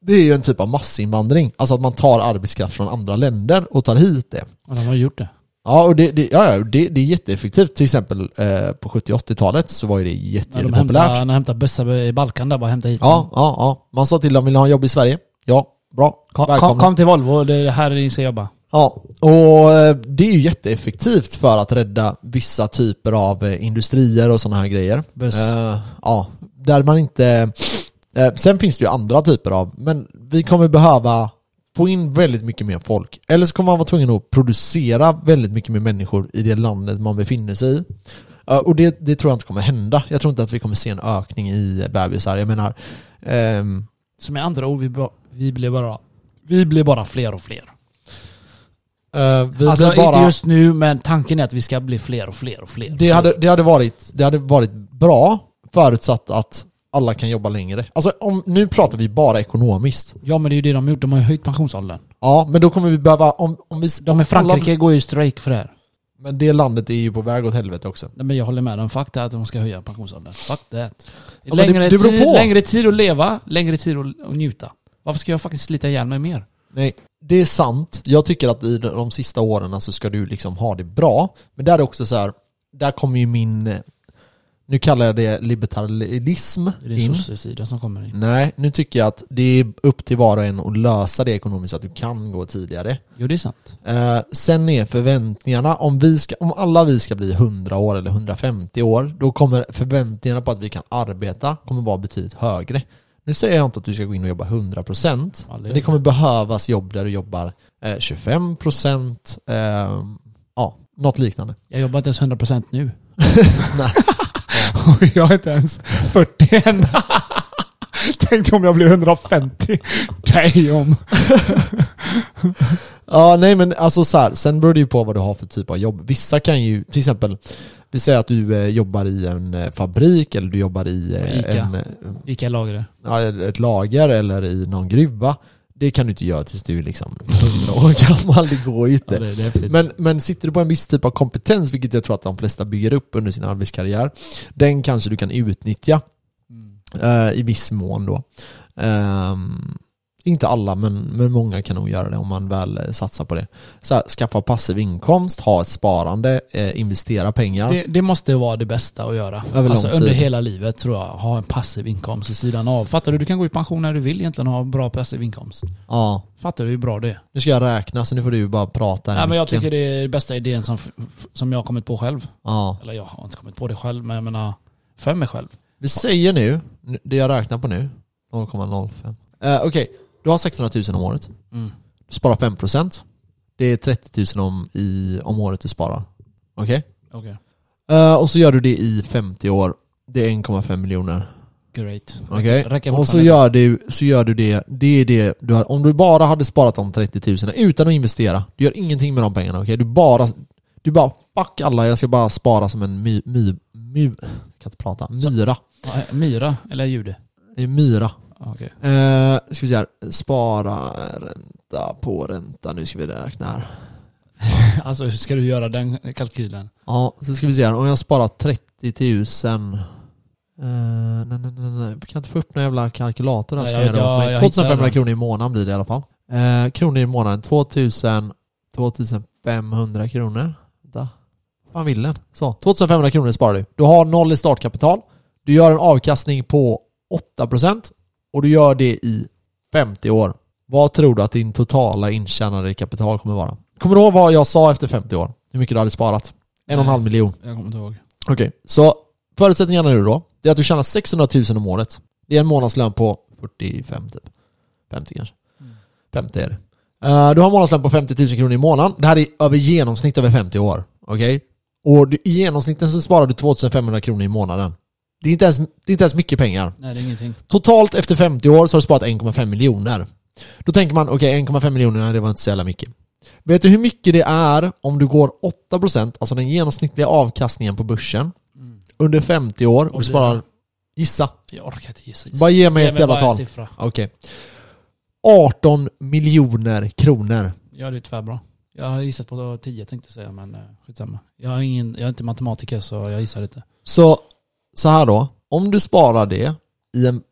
det är ju en typ av massinvandring. Alltså att man tar arbetskraft från andra länder och tar hit det. Och de har gjort det. Ja, och det, det, ja, ja, det, det är jätteeffektivt. Till exempel eh, på 70-80-talet så var ju det jätte, de jättepopulärt. när de hämtar bussar i Balkan där, bara hämta hit Ja, ja, ja. Man sa till dem, vill ni ha jobb i Sverige? Ja, bra. Kom, kom, kom till Volvo, det är här ni ska jobba. Ja, och eh, det är ju jätteeffektivt för att rädda vissa typer av eh, industrier och sådana här grejer. Buss. Eh, ja, där man inte... eh, sen finns det ju andra typer av, men vi kommer behöva få in väldigt mycket mer folk. Eller så kommer man vara tvungen att producera väldigt mycket mer människor i det landet man befinner sig i. Eh, och det, det tror jag inte kommer hända. Jag tror inte att vi kommer se en ökning i bebisar. Jag menar, ehm, Så med andra ord, vi, vi blir bara vi blir bara fler och fler. eh, vi alltså bara... inte just nu, men tanken är att vi ska bli fler och fler och fler. Det hade, det, hade varit, det hade varit bra förutsatt att alla kan jobba längre. Alltså om, nu pratar vi bara ekonomiskt. Ja men det är ju det de har gjort, de har ju höjt pensionsåldern. Ja, men då kommer vi behöva, om, om vi... De i Frankrike går ju strejk för det här. Men det landet är ju på väg åt helvete också. Nej, Men jag håller med dem, fuck that att de ska höja pensionsåldern. Fuck that. längre, det- det tid, längre tid att leva, längre tid att, att njuta. Varför ska jag faktiskt slita ihjäl mig mer? Nej, det är sant. Jag tycker att i de sista åren så ska du liksom ha det bra. Men där är också så här, där kommer ju min, eh, nu kallar jag det libertarianism Det är din in. sossesida som kommer in. Nej, nu tycker jag att det är upp till var och en att lösa det ekonomiskt så att du kan gå tidigare. Jo det är sant. Eh, sen är förväntningarna, om, vi ska, om alla vi ska bli 100 år eller 150 år, då kommer förväntningarna på att vi kan arbeta kommer vara betydligt högre. Nu säger jag inte att du ska gå in och jobba 100%, Ja, det- men det kommer behövas jobb där du jobbar eh, 25%, eh, ja, något liknande. Jag jobbar inte ens 100% nu. Nej. Och jag är inte ens 40 än. Tänk om jag blir 150. Damn. Ja, nej men alltså så här, sen beror det ju på vad du har för typ av jobb. Vissa kan ju, till exempel, vi säger att du eh, jobbar i en eh, fabrik eller du jobbar i eh, Ica. en, Ica lagre. ja, ett lager eller i någon gruva. Det kan du inte göra tills du är liksom 100 år gammal, det går ju inte. Ja, det. Men, men sitter du på en viss typ av kompetens, vilket jag tror att de flesta bygger upp under sin arbetskarriär, den kanske du kan utnyttja Mm. eh, i viss mån då. Ehm, inte alla, men, men många kan nog göra det om man väl eh, satsar på det. Så här, skaffa passiv inkomst, ha ett sparande, eh, investera pengar. Det, det måste vara det bästa att göra. Alltså under hela livet tror jag. Ha en passiv inkomst vid sidan av. Fattar du? Du kan gå i pension när du vill egentligen ha bra passiv inkomst. Ja, Fattar du hur bra det är? nu ska jag räkna så nu får du bara prata Nej, men jag tycker det är den bästa idén som, som jag har kommit på själv. Ja. Eller jag har inte kommit på det själv, men jag menar för mig själv. Vi säger nu, det jag räknar på nu, 0,05. Eh, Okej, du har 600 000 om året. Mm. Du sparar 5%. Det är 30 000 om, i, om året du sparar. Okej? Okej. Eh, och så gör du det i 50 år. Det är 1,5 miljoner. Great. Okej? Räcker Och så gör, du, så gör du det, det är det du har, om du bara hade sparat de 30 000 utan att investera, du gör ingenting med de pengarna, okej? Du bara, du bara, fuck alla, jag ska bara spara som en my, my, my jag kan inte prata, myra. Ja, Myra, eller jude? Det är myra. Okej. Eh, ska vi se här, spara ränta på ränta, nu ska vi räkna här. Alltså hur ska du göra den kalkylen? Ja, så ska vi se här, om jag sparar 30 000 Uh, nej, nej, nej, nej. Jag kan inte få upp någon jävla kalkylator där Nej, jag jag, jag- jag 2500 hittar den. kronor i månaden blir det i alla fall. Eh, kronor i månaden, 2000, 2500 kronor. Vänta. Vad vill den? Så, 2500 kronor sparar du. Du har noll i startkapital. Du gör en avkastning på 8% och du gör det i 50 år. Vad tror du att din totala intjänade kapital kommer vara? Kommer du ihåg vad jag sa efter 50 år? Hur mycket du hade sparat? En och en halv miljon. Jag kommer inte ihåg. Okej, så förutsättningarna nu då, det är att du tjänar 600 000 om året. Det är en månadslön på 45 typ. 50 kanske. Mm. 50 är det. Eh, du har en månadslön på 50 000 kronor i månaden. Det här är över genomsnitt över 50 år. Okej? Och du, i genomsnitten så sparar du 2500 kronor i månaden. Det är, inte ens, det är inte ens mycket pengar. Nej det är ingenting. Totalt efter 50 år så har du sparat 1,5 miljoner. Då tänker man, okej 1,5 miljoner, det var inte så jävla mycket. Vet du hur mycket det är om du går 8%, alltså den genomsnittliga avkastningen på börsen, Mm. under 50 år och Och du sparar, gissa, Jag orkar inte gissa. bara ge mig Ge ett jävla tal. Okej. 18 miljoner kronor. Ja, det är tvärbra. Jag har gissat på 10 tänkte jag säga, men eh, skitsamma. Jag, har ingen, jag är inte matematiker så jag gissar inte. Så, så här då, om du sparar det i en...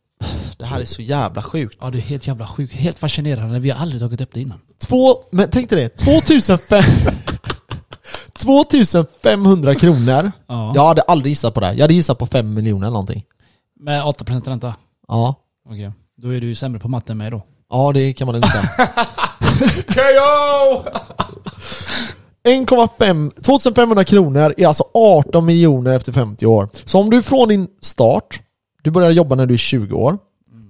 Det här är så jävla sjukt. Ja, det är helt jävla sjukt. Helt fascinerande. Vi har aldrig tagit upp det innan. Två, men tänk dig det, 2005... 2500 kronor. Ja. Jag hade aldrig gissat på det. Jag hade gissat på 5 miljoner eller någonting. Med 8% ränta. Ja. Okej. Då är du ju sämre på matte än mig då. Ja, det kan man lugnt säga. KO! 1,5 2500 kronor är alltså 18 miljoner efter 50 år. Så om du från din start, du börjar jobba när du är 20 år,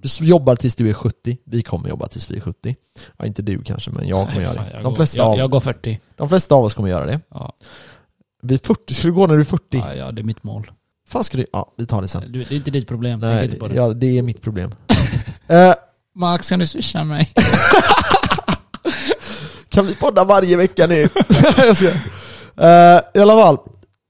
du jobbar tills du är 70, vi kommer jobba tills vi är 70. Ja, inte du kanske, men jag kommer göra Fan, det. jag De går- flesta, jag, av, jag går 40. de flesta av oss kommer göra det. Ja. Vi är 40, ska du gå när du är 40? Ja, ja, det är mitt mål. Fan ska du, ja vi tar det sen. Du, det är inte ditt problem. Nej, inte på det. ja, det är mitt problem. Eh, Max, kan du swisha mig? Kan vi podda varje vecka nu? jag ska. Eh, I alla fall,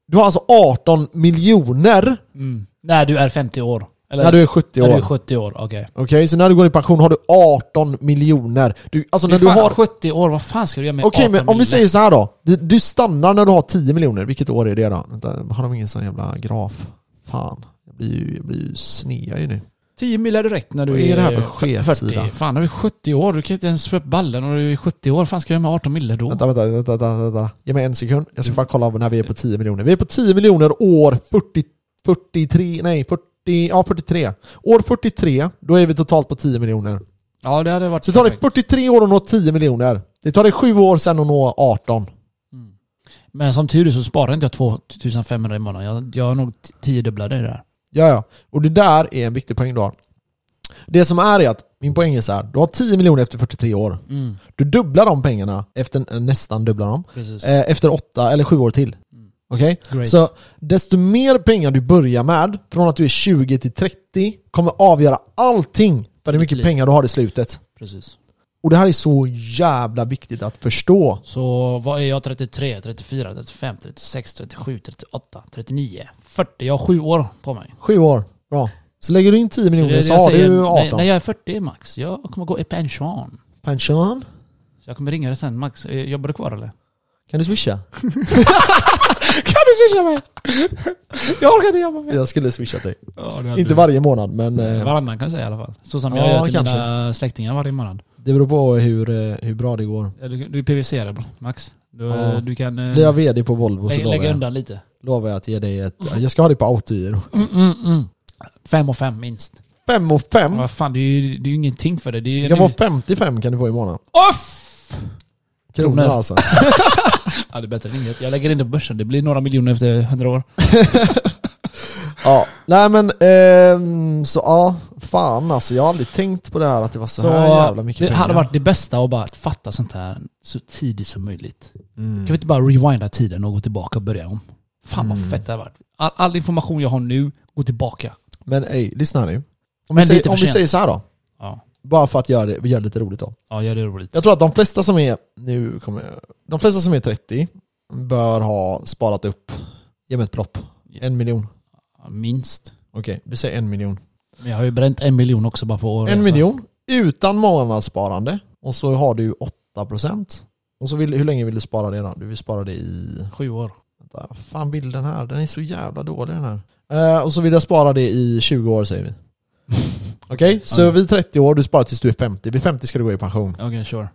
du har alltså 18 miljoner Mm. När du är 50 år. Eller när du är 70 när du är år. 70 år, okej. Okej, så när du går i pension har du 18 miljoner. Du, alltså när Okay. du har... 70 år, vad fan ska du göra med Okej, 18 men om vi säger så här då. Du, du stannar när du har 10 miljoner. Vilket år är det då? Vänta, har de ingen sån jävla graf? Fan, jag blir ju, jag blir ju snea ju nu. 10 millar direkt när du Vad är det här för f- sketsida? 40. Fan, när du är 70 år, du kan inte ens få upp ballen och du är 70 år. fan ska jag göra med 18 millar då? Vänta, vänta, vänta, vänta, vänta. Ge mig en sekund. Jag ska bara kolla när vi är på 10 miljoner. Vi är på 10 miljoner år 40, 43, nej 40, ja 43. År 43, då är vi totalt på 10 miljoner. Ja, det hade varit Så det tar det perfekt. 43 år att nå 10 miljoner. Det tar det 7 år sen att nå 18. Mm. Men som tur är så sparar inte jag 2500 i månaden. Jag, jag har nog t- tiodubblade det där. Ja, ja. Och det där är en viktig poäng du har. Det som är är att, min poäng är så här. du har 10 miljoner efter 43 år. Mm. Du dubblar de pengarna, efter, eh, nästan dubblar dem, eh, efter 8 eller 7 år till. Mm. Okej? Great. Så desto mer pengar du börjar med, från att du är 20 till 30, kommer avgöra allting för hur mycket liv. pengar du har i slutet. Precis. Och det här är så jävla viktigt att förstå. Så vad är jag? 33, 34, 35, 36, 37, 38, 39, 40. Jag har sju år på mig. 7 år, bra. Så lägger du in 10 Så miljoner så, har du 18. när, när jag är 40 max, jag kommer gå i pension. Pension? Så jag kommer ringa dig sen. Max, eh, jobbar du kvar eller? Kan du swisha? Kan du swisha mig? jag orkar inte jobba mer. Jag skulle swisha dig. Ja, Inte varje månad, men eh, Varannan kan jag säga i alla fall. Så som Ja, jag gör till kanske. mina släktingar varje månad. det beror på hur, eh, hur bra det går. Du, du är PVC Max. Du, Ja. du kan Blir jag VD på Volvo så lägga jag, undan lite. Lovar jag att ge dig ett... Jag ska ha det på autogiro. Mm, mm, mm. Fem och fem minst. 5 och 5. Vad fan, det är ju, det är ju ingenting för det. Det är Det kan vara 55 kan du få i månaden. Off! Kronor Kronor. alltså. Ja, det är bättre än inget. Jag lägger in det på börsen. Det blir några miljoner efter hundra år. Ja, nej men ehm, så ja, fan alltså. Jag har aldrig tänkt på det här att det var så, Så här jävla mycket det pengar. hade varit det bästa att bara fatta sånt här så tidigt som möjligt. Mm. Kan vi inte bara rewinda tiden och gå tillbaka och börja om? Fan vad Mm. fett det har varit. All, all information jag har nu, gå tillbaka. Men ej, lyssna nu. Om, Men vi, säger, om vi säger så här då. Ja, Bara för att göra det, göra det lite roligt då. ja gör det roligt. Jag tror att de flesta som är, nu kommer jag, de flesta som är 30 bör ha sparat upp, ge mig ett belopp, en miljon. Ja, Minst. Okej, vi säger en miljon. Men jag har ju bränt en miljon också bara på året. En miljon utan månadssparande och så har du 8% och så vill, hur länge vill du spara det då? Du vill spara det i, Sju år. Vänta, fan bilden här, den är så jävla dålig den här. Eh, och så vill jag spara det i 20 år säger vi. Okej, så Ja. vid 30 år, du sparar tills du är 50. Vid 50 ska du gå i pension. Okej, sure.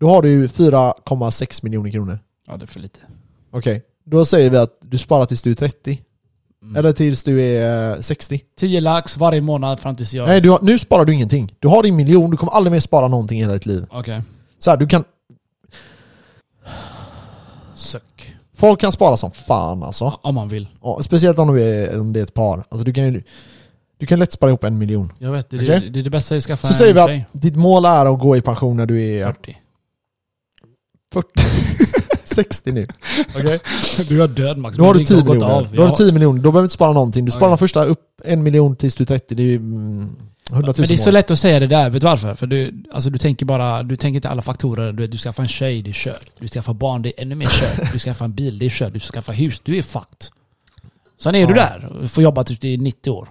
Då har du 4,6 miljoner kronor. Ja, det är för lite. Okej, då säger vi att du sparar tills du är 30. Mm. Eller tills du är eh, 60. 10 lax varje månad fram tills jag... Nej, har, nu sparar du ingenting. Du har din miljon, du kommer aldrig mer spara någonting i hela ditt liv. Okej. Så här, du kan... Suck. Folk kan spara som fan alltså. Om man vill. Och speciellt om, du är, om det är ett par. Alltså du kan ju... Du kan lätt spara ihop en miljon. Jag vet, det, Okej. det, det är det bästa jag skaffa Så säger vi att tjej. ditt mål är att gå i pension när du är 40. 40. 60 nu. Okej? Du är död Max. Då har du Min 10 ring gått miljoner. av. Har du Ja. 10 miljoner, då behöver du inte spara någonting. Du sparar den första upp en miljon tills du är 30, det är ju mm, 100 000 Men det är så mål. lätt att säga det där, vet du varför? För du, alltså du tänker bara, du tänker inte alla faktorer. Du, du skaffar en tjej, det är kört. Du skaffar barn, det är ännu mer kört. Du skaffar en bil, det är kört. Du skaffar hus, du är fucked. Sen är du Ja. där och får jobba tills du är 90 år.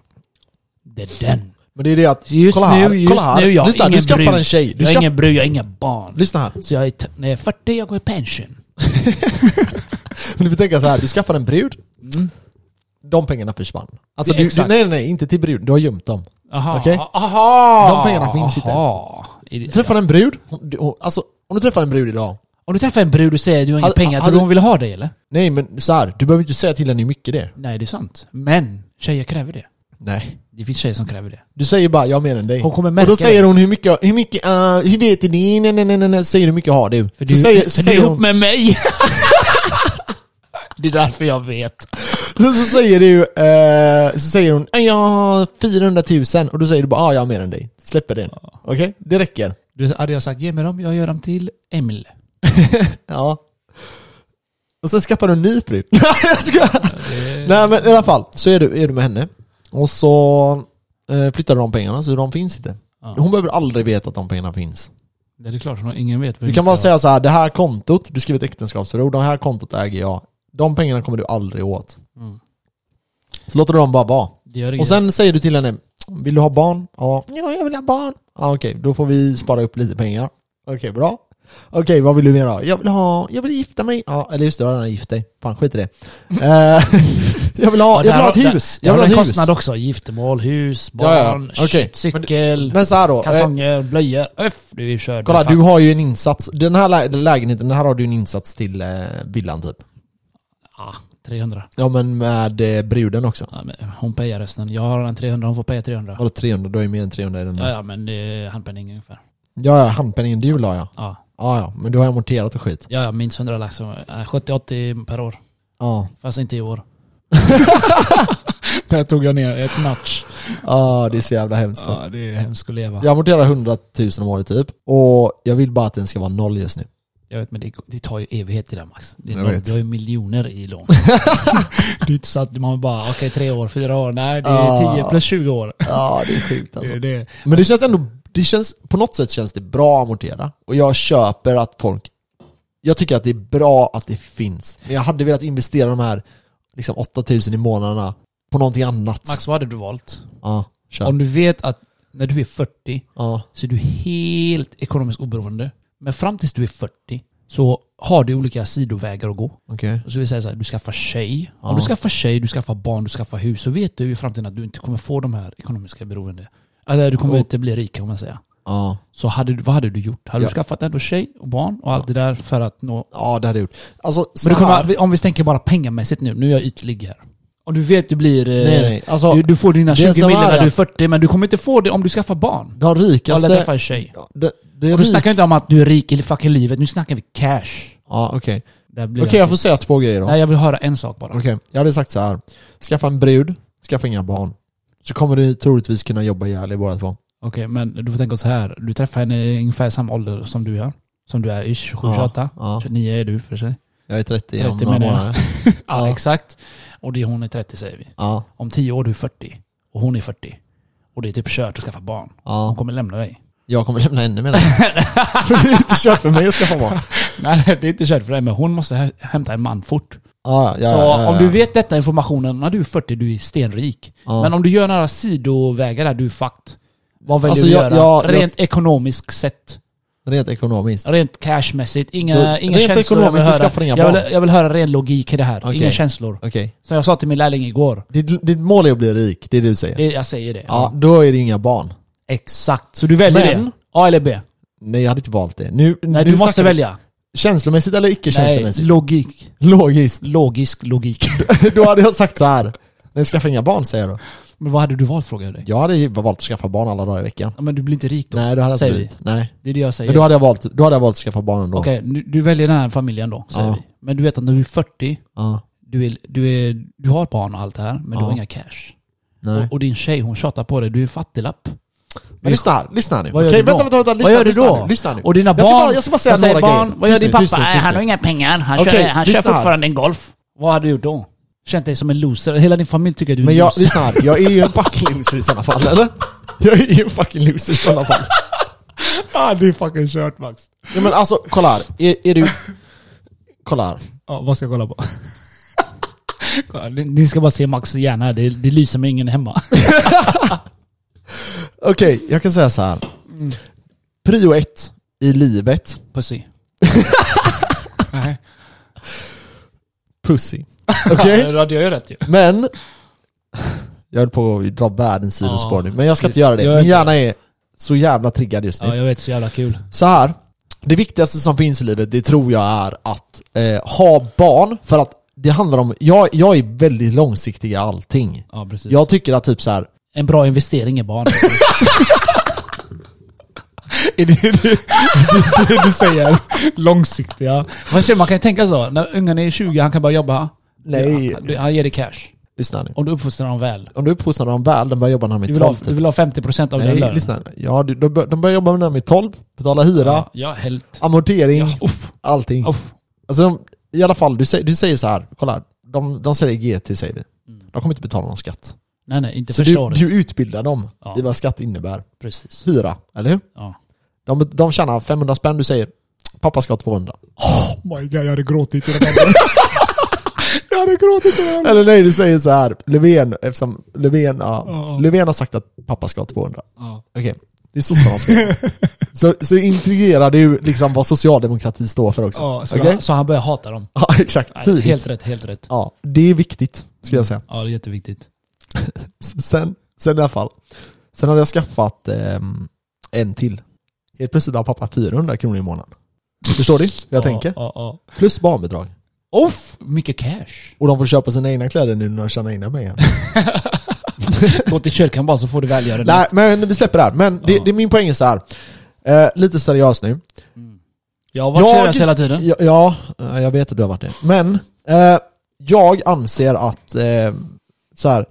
Det är den. Men det är det att, Just kolla här, nu, kolla här. nu, jag har Lyssna, du skaffar brud. en tjej. Du Jag har skaff... ingen brud, jag har inga barn. Lyssna här. Så jag är, när jag är 40, jag går i pension. Men du får tänka så här, du skaffar en brud, Mm. de pengarna försvann. Alltså du, du, nej nej inte till brud, du har gömt dem. Aha. Okej. Aha. De pengarna finns inte. Aha. Är Du träffar en brud, alltså om du träffar en brud idag, Om du träffar en brud och säger att du har inga pengar, tror du du- hon vill ha dig eller? nej men så här, du behöver inte säga till henne hur mycket det är. Nej, det är sant. Men tjejer kräver det. Nej. Det finns tjejer som kräver det. Du säger bara 'jag har mer än dig' Hon kommer Och märka då säger det. hon hur mycket, hur mycket, uh, hur vet du det? Nej nej nej nej nej, säger hur mycket har du? För så du, säger, för så du är säger ihop hon, med mig! det är därför jag vet. så, så säger du, eh, så säger hon "Eh, 'jag har 400 000' och då säger du bara 'ja, jag har mer än dig' Släpper det. Okej? Det räcker. Då hade jag sagt ge mig dem, jag gör dem till Emil. Ja. Och sen skaffar du en ny brud. Nej jag skojar! Det- Nej men i alla fall, så är du, är du med henne. Och så eh, flyttar du de pengarna, så de finns inte. Ja. Hon behöver aldrig veta att de pengarna finns. Det är klart, ingen vet. Du kan bara säga så här: det här kontot, du skriver ett äktenskapsförord, det här kontot äger jag. De pengarna kommer du aldrig åt. Mm. Så låter du dem bara vara. Och sen säger du till henne, vill du ha barn? Ja, ja jag vill ha barn. Ja, Okej, då får vi spara upp lite pengar. Okej, bra. Okej, vad vill du mer ha? Jag vill ha, jag vill gifta mig. Ja, eller just det, du har redan gift dig. Fan, skit i det. Eh, jag vill ha, jag vill ha ett hus. Jag vill en ha ett hus. kostnad också. Giftermål, hus, Ja, ja. barn, Okej. shit, cykel, Men så här då. Eh, kalsonger, blöjor. Öff, du är körd. kolla, du har ju en insats. Den här lä- lägenheten, den här har du en insats till eh, villan typ. Ah, 300. Ja men med eh, bruden också. Ja, men hon pajar resten. Jag har en 300, hon får paja 300. Vadå 300? Du har ju mer än 300 i den. Ja, Ja, ja, men det är handpenning ungefär. ja, ja handpenningen du ha ja. Ja, Ja, ja, men du har amorterat och skit. ja, ja minst 100 lax. Äh, 70-80 per år. Ja. Fast inte i år. Där tog jag ner ett notch. Ja, det är så jävla hemskt. Ja, det är hemskt att leva. Jag amorterar 100 000 om året typ. Och jag vill bara att den ska vara noll just nu. Jag vet men det, det tar ju evighet i det Max. Det är noll, du har ju miljoner i lån. det är inte så att man bara, okej tre år, fyra år. Nej, det är Ja. 10 plus 20 år. Ja, det är sjukt alltså. Det är det. Men det känns ändå, det känns, på något sätt känns det bra att amortera. Och jag köper att folk, jag tycker att det är bra att det finns. Men jag hade velat investera de här liksom 8000 i månaderna på någonting annat. Max, vad hade du valt? Ja, kör. Om du vet att när du är 40 Ja, så är du helt ekonomiskt oberoende. Men fram tills du är 40 så har du olika sidovägar att gå. Och så vill jag säga så här, du skaffar tjej. Ja. Om du skaffar tjej, du skaffar barn, du skaffar hus så vet du i framtiden att du inte kommer få de här ekonomiska beroende. Eller du kommer Oh. inte bli rik kan man säga. Ja. Så hade, du- vad hade du gjort? Hade Ja. du skaffat ändå tjej och barn och allt det där för att nå... ja, det hade jag gjort. Alltså, så Men du kommer, om vi tänker bara pengamässigt nu, nu är jag ytlig här. Om du vet du blir... eh, Nej, nej. Alltså, Du, du får dina det 20 som miljoner är när du är att- 40 men du kommer inte få det om du skaffar barn. de Eller rikaste... träffar en tjej. Det, det Och du rik... snackar inte om att du är rik i fucking livet, nu snackar vi cash. Ja, okej. Blir Okej, jag får säga två grejer då. Nej jag vill höra en sak bara. Okej, jag hade sagt så här. Skaffa en brud, skaffa inga barn. Så kommer du troligtvis kunna jobba ihjäl er båda två. Okej, men du får tänka så här. Du träffar henne i ungefär samma ålder som du är. Som du är, ish, 27, 28. Ja, 29 är du för sig. jag är 30, 30 om några menar månader. Ja, Ja. exakt. Och det, hon är 30 säger vi. Ja, Om 10 år är du 40. Och hon är 40. Och det är typ kört att skaffa barn. Hon ja. kommer lämna dig. Jag kommer lämna henne med det. För det är inte kört för mig att skaffa barn. Nej, det är inte kört för dig, men hon måste hä- hämta en man fort. Ja, ja, så ja, ja, om ja. du vet detta informationen när du är 40, du är stenrik. Ja. Men om du gör några sidovägar där, du är fucked. Vad väljer Alltså, du jag- göra? jag- Rent ekonomiskt sett. Rent ekonomiskt. Rent cashmässigt. Inga, Då- inga rent känslor jag vill ekonomiskt höra. skaffar inga Jag vill, jag vill höra ren logik i det här. Okej. Inga känslor. Okej. Som jag sa till min lärling igår. Ditt, ditt mål är att bli rik, det är det du säger? Det, jag säger det. Ja, då är det inga barn. Exakt. Så du väljer Men- det? A eller B? Nej, jag hade inte valt det. Nu, Nej, nu du måste välja. Känslomässigt eller icke Nej, känslomässigt? logik. Logiskt. Logisk logik. då hade jag sagt så här. Nej, skaffa inga barn säger jag då. Men vad hade du valt frågar jag dig? Jag hade ju valt att skaffa barn alla dagar i veckan. Ja, men du blir inte rik då? Nej, det hade jag inte blivit. Nej. Det är det jag säger. Men då hade jag valt, då hade jag valt att skaffa barn ändå. Okej, du, du väljer den här familjen då, säger Ja. vi. Men du vet att när du är 40, Ja. du, är, du, är, du har barn och allt det här, men du Ja. har inga cash. Nej. Och, och din tjej, hon tjatar på dig, du är fattiglapp. Men lyssna här, lyssna nu. Vad gör Okej, du då? vänta, vänta, vänta, lyssna, vad gör du lyssna då? nu, lyssna nu. Och dina barn... Jag ska bara, jag ska bara säga vad säger några barn, grejer. Vad gör Tyst din nu, pappa? tyst nu, Nej, tyst han nu. har inga pengar. Han, Okej, kör, han kör lyssna här. fortfarande en Golf. Vad hade du gjort då? Känt dig som en loser? Hela din familj tycker att du är Men en jag, loser. lyssna här, jag är ju en fucking loser i sådana fall, eller? Jag är ju en fucking loser i sådana fall. ah, det är fucking kört Max. Ja men alltså, kolla här. Är, är du... Kolla här. Ja, vad ska jag kolla på? Kolla, ni- Ni ska bara se Max hjärna här. Det, det lyser med ingen hemma. Okej, jag kan säga så här. Prio ett i livet, Pussy. Nej. pussy. Okej? Ja, du gör ju rätt ju. Men... Jag höll på att dra världens sidospår nu, men jag ska inte göra det. Gör Min inte hjärna är så jävla triggad just nu. Ja, jag vet. Så jävla kul. Så här. Det viktigaste som finns i livet, det tror jag är att eh, ha barn, för att det handlar om, jag, jag är väldigt långsiktig i allting. Ja, precis. Jag tycker att typ så här. En bra investering i barn. är det det, det, det du säger? Långsiktiga. Man, känner, man kan ju tänka så. När ungen är 20, han kan börja jobba. Nej, Han, han ger dig cash. lyssna nu. Om du uppfostrar dem väl. Om du uppfostrar dem väl, de börjar jobba när de är Du vill ha, 12 du typ. vill ha 50% av din Nej, lön. lyssna nu. Ja, du- de, bör- de börjar jobba när de är 12, betala hyra, Ja, ja, helt. amortering, Ja, uff, allting. uff. Alltså de, i alla fall, du, säger- du säger så här. kolla här. De, de säger GT säger vi. De kommer inte betala någon skatt. Nej, nej, inte Så du, du utbildar dem Ja. i vad skatt innebär. Precis. Hyra, eller hur? Ja. De, de tjänar 500 spänn, du säger pappa ska ha 200. Oh my god, jag hade gråtit i den här gråtit Eller nej, du säger så här. Löfven, eftersom Löfven, ja. Löfven har sagt att pappa ska ha 200. ja. Okej, det är sossarnas fel. så, så integrerar du liksom vad socialdemokrati står för också. ja så, Okej? han, så han börjar hata dem. Ja, exakt. Nej, Tidigt. helt rätt, helt rätt. Ja, det är viktigt, skulle jag säga. Ja, det är jätteviktigt. Sen, sen i alla fall. Sen hade jag skaffat ehm, en till. Helt plötsligt har pappa 400 kronor i månaden. Förstår du hur jag ja, tänker? Ja, ja. Plus barnbidrag. Uff, mycket cash. Och de får köpa sina egna kläder nu när de tjänar egna pengar. Gå till kyrkan bara så får du välgörenhet. Nej, men vi släpper det här. Men det, det är min poäng är så här. Eh, lite seriöst nu. Jag har varit seriös hela tiden. Ja, ja, eh, jag vet att du har varit det. Men, eh, jag anser att, eh, så här,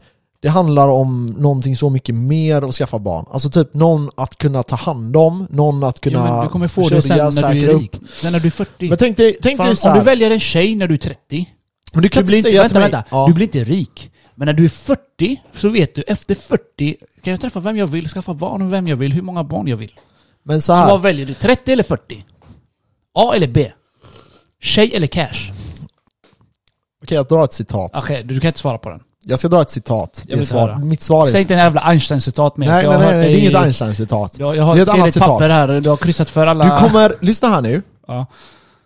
det handlar om någonting så mycket mer att skaffa barn. Alltså typ någon att kunna ta hand om, någon att kunna men du kommer få det sen när du är upp. rik. Sen när du är 40. Men tänk dig, tänk Fan, dig så om här. du väljer en tjej när du är 30, men du kan du blir inte säga vänta, till mig, vänta. Ja, Du blir inte rik. Men när du är 40, så vet du, efter 40 kan jag träffa vem jag vill, skaffa barn med vem jag vill, hur många barn jag vill. men så Så här. vad väljer du? 30 eller 40? A eller B? Tjej eller cash? Okej, jag drar ett citat. Okej, du kan inte svara på den. Jag ska dra ett citat. Jag vill svar, mitt svar är... Säg inte en jävla Einstein-citat mer. nej, nej, nej, nej, det är inget Einstein-citat. Jag, jag har Det är ett annat citat. papper här, du har kryssat för alla... Du kommer, lyssna här nu. Ja,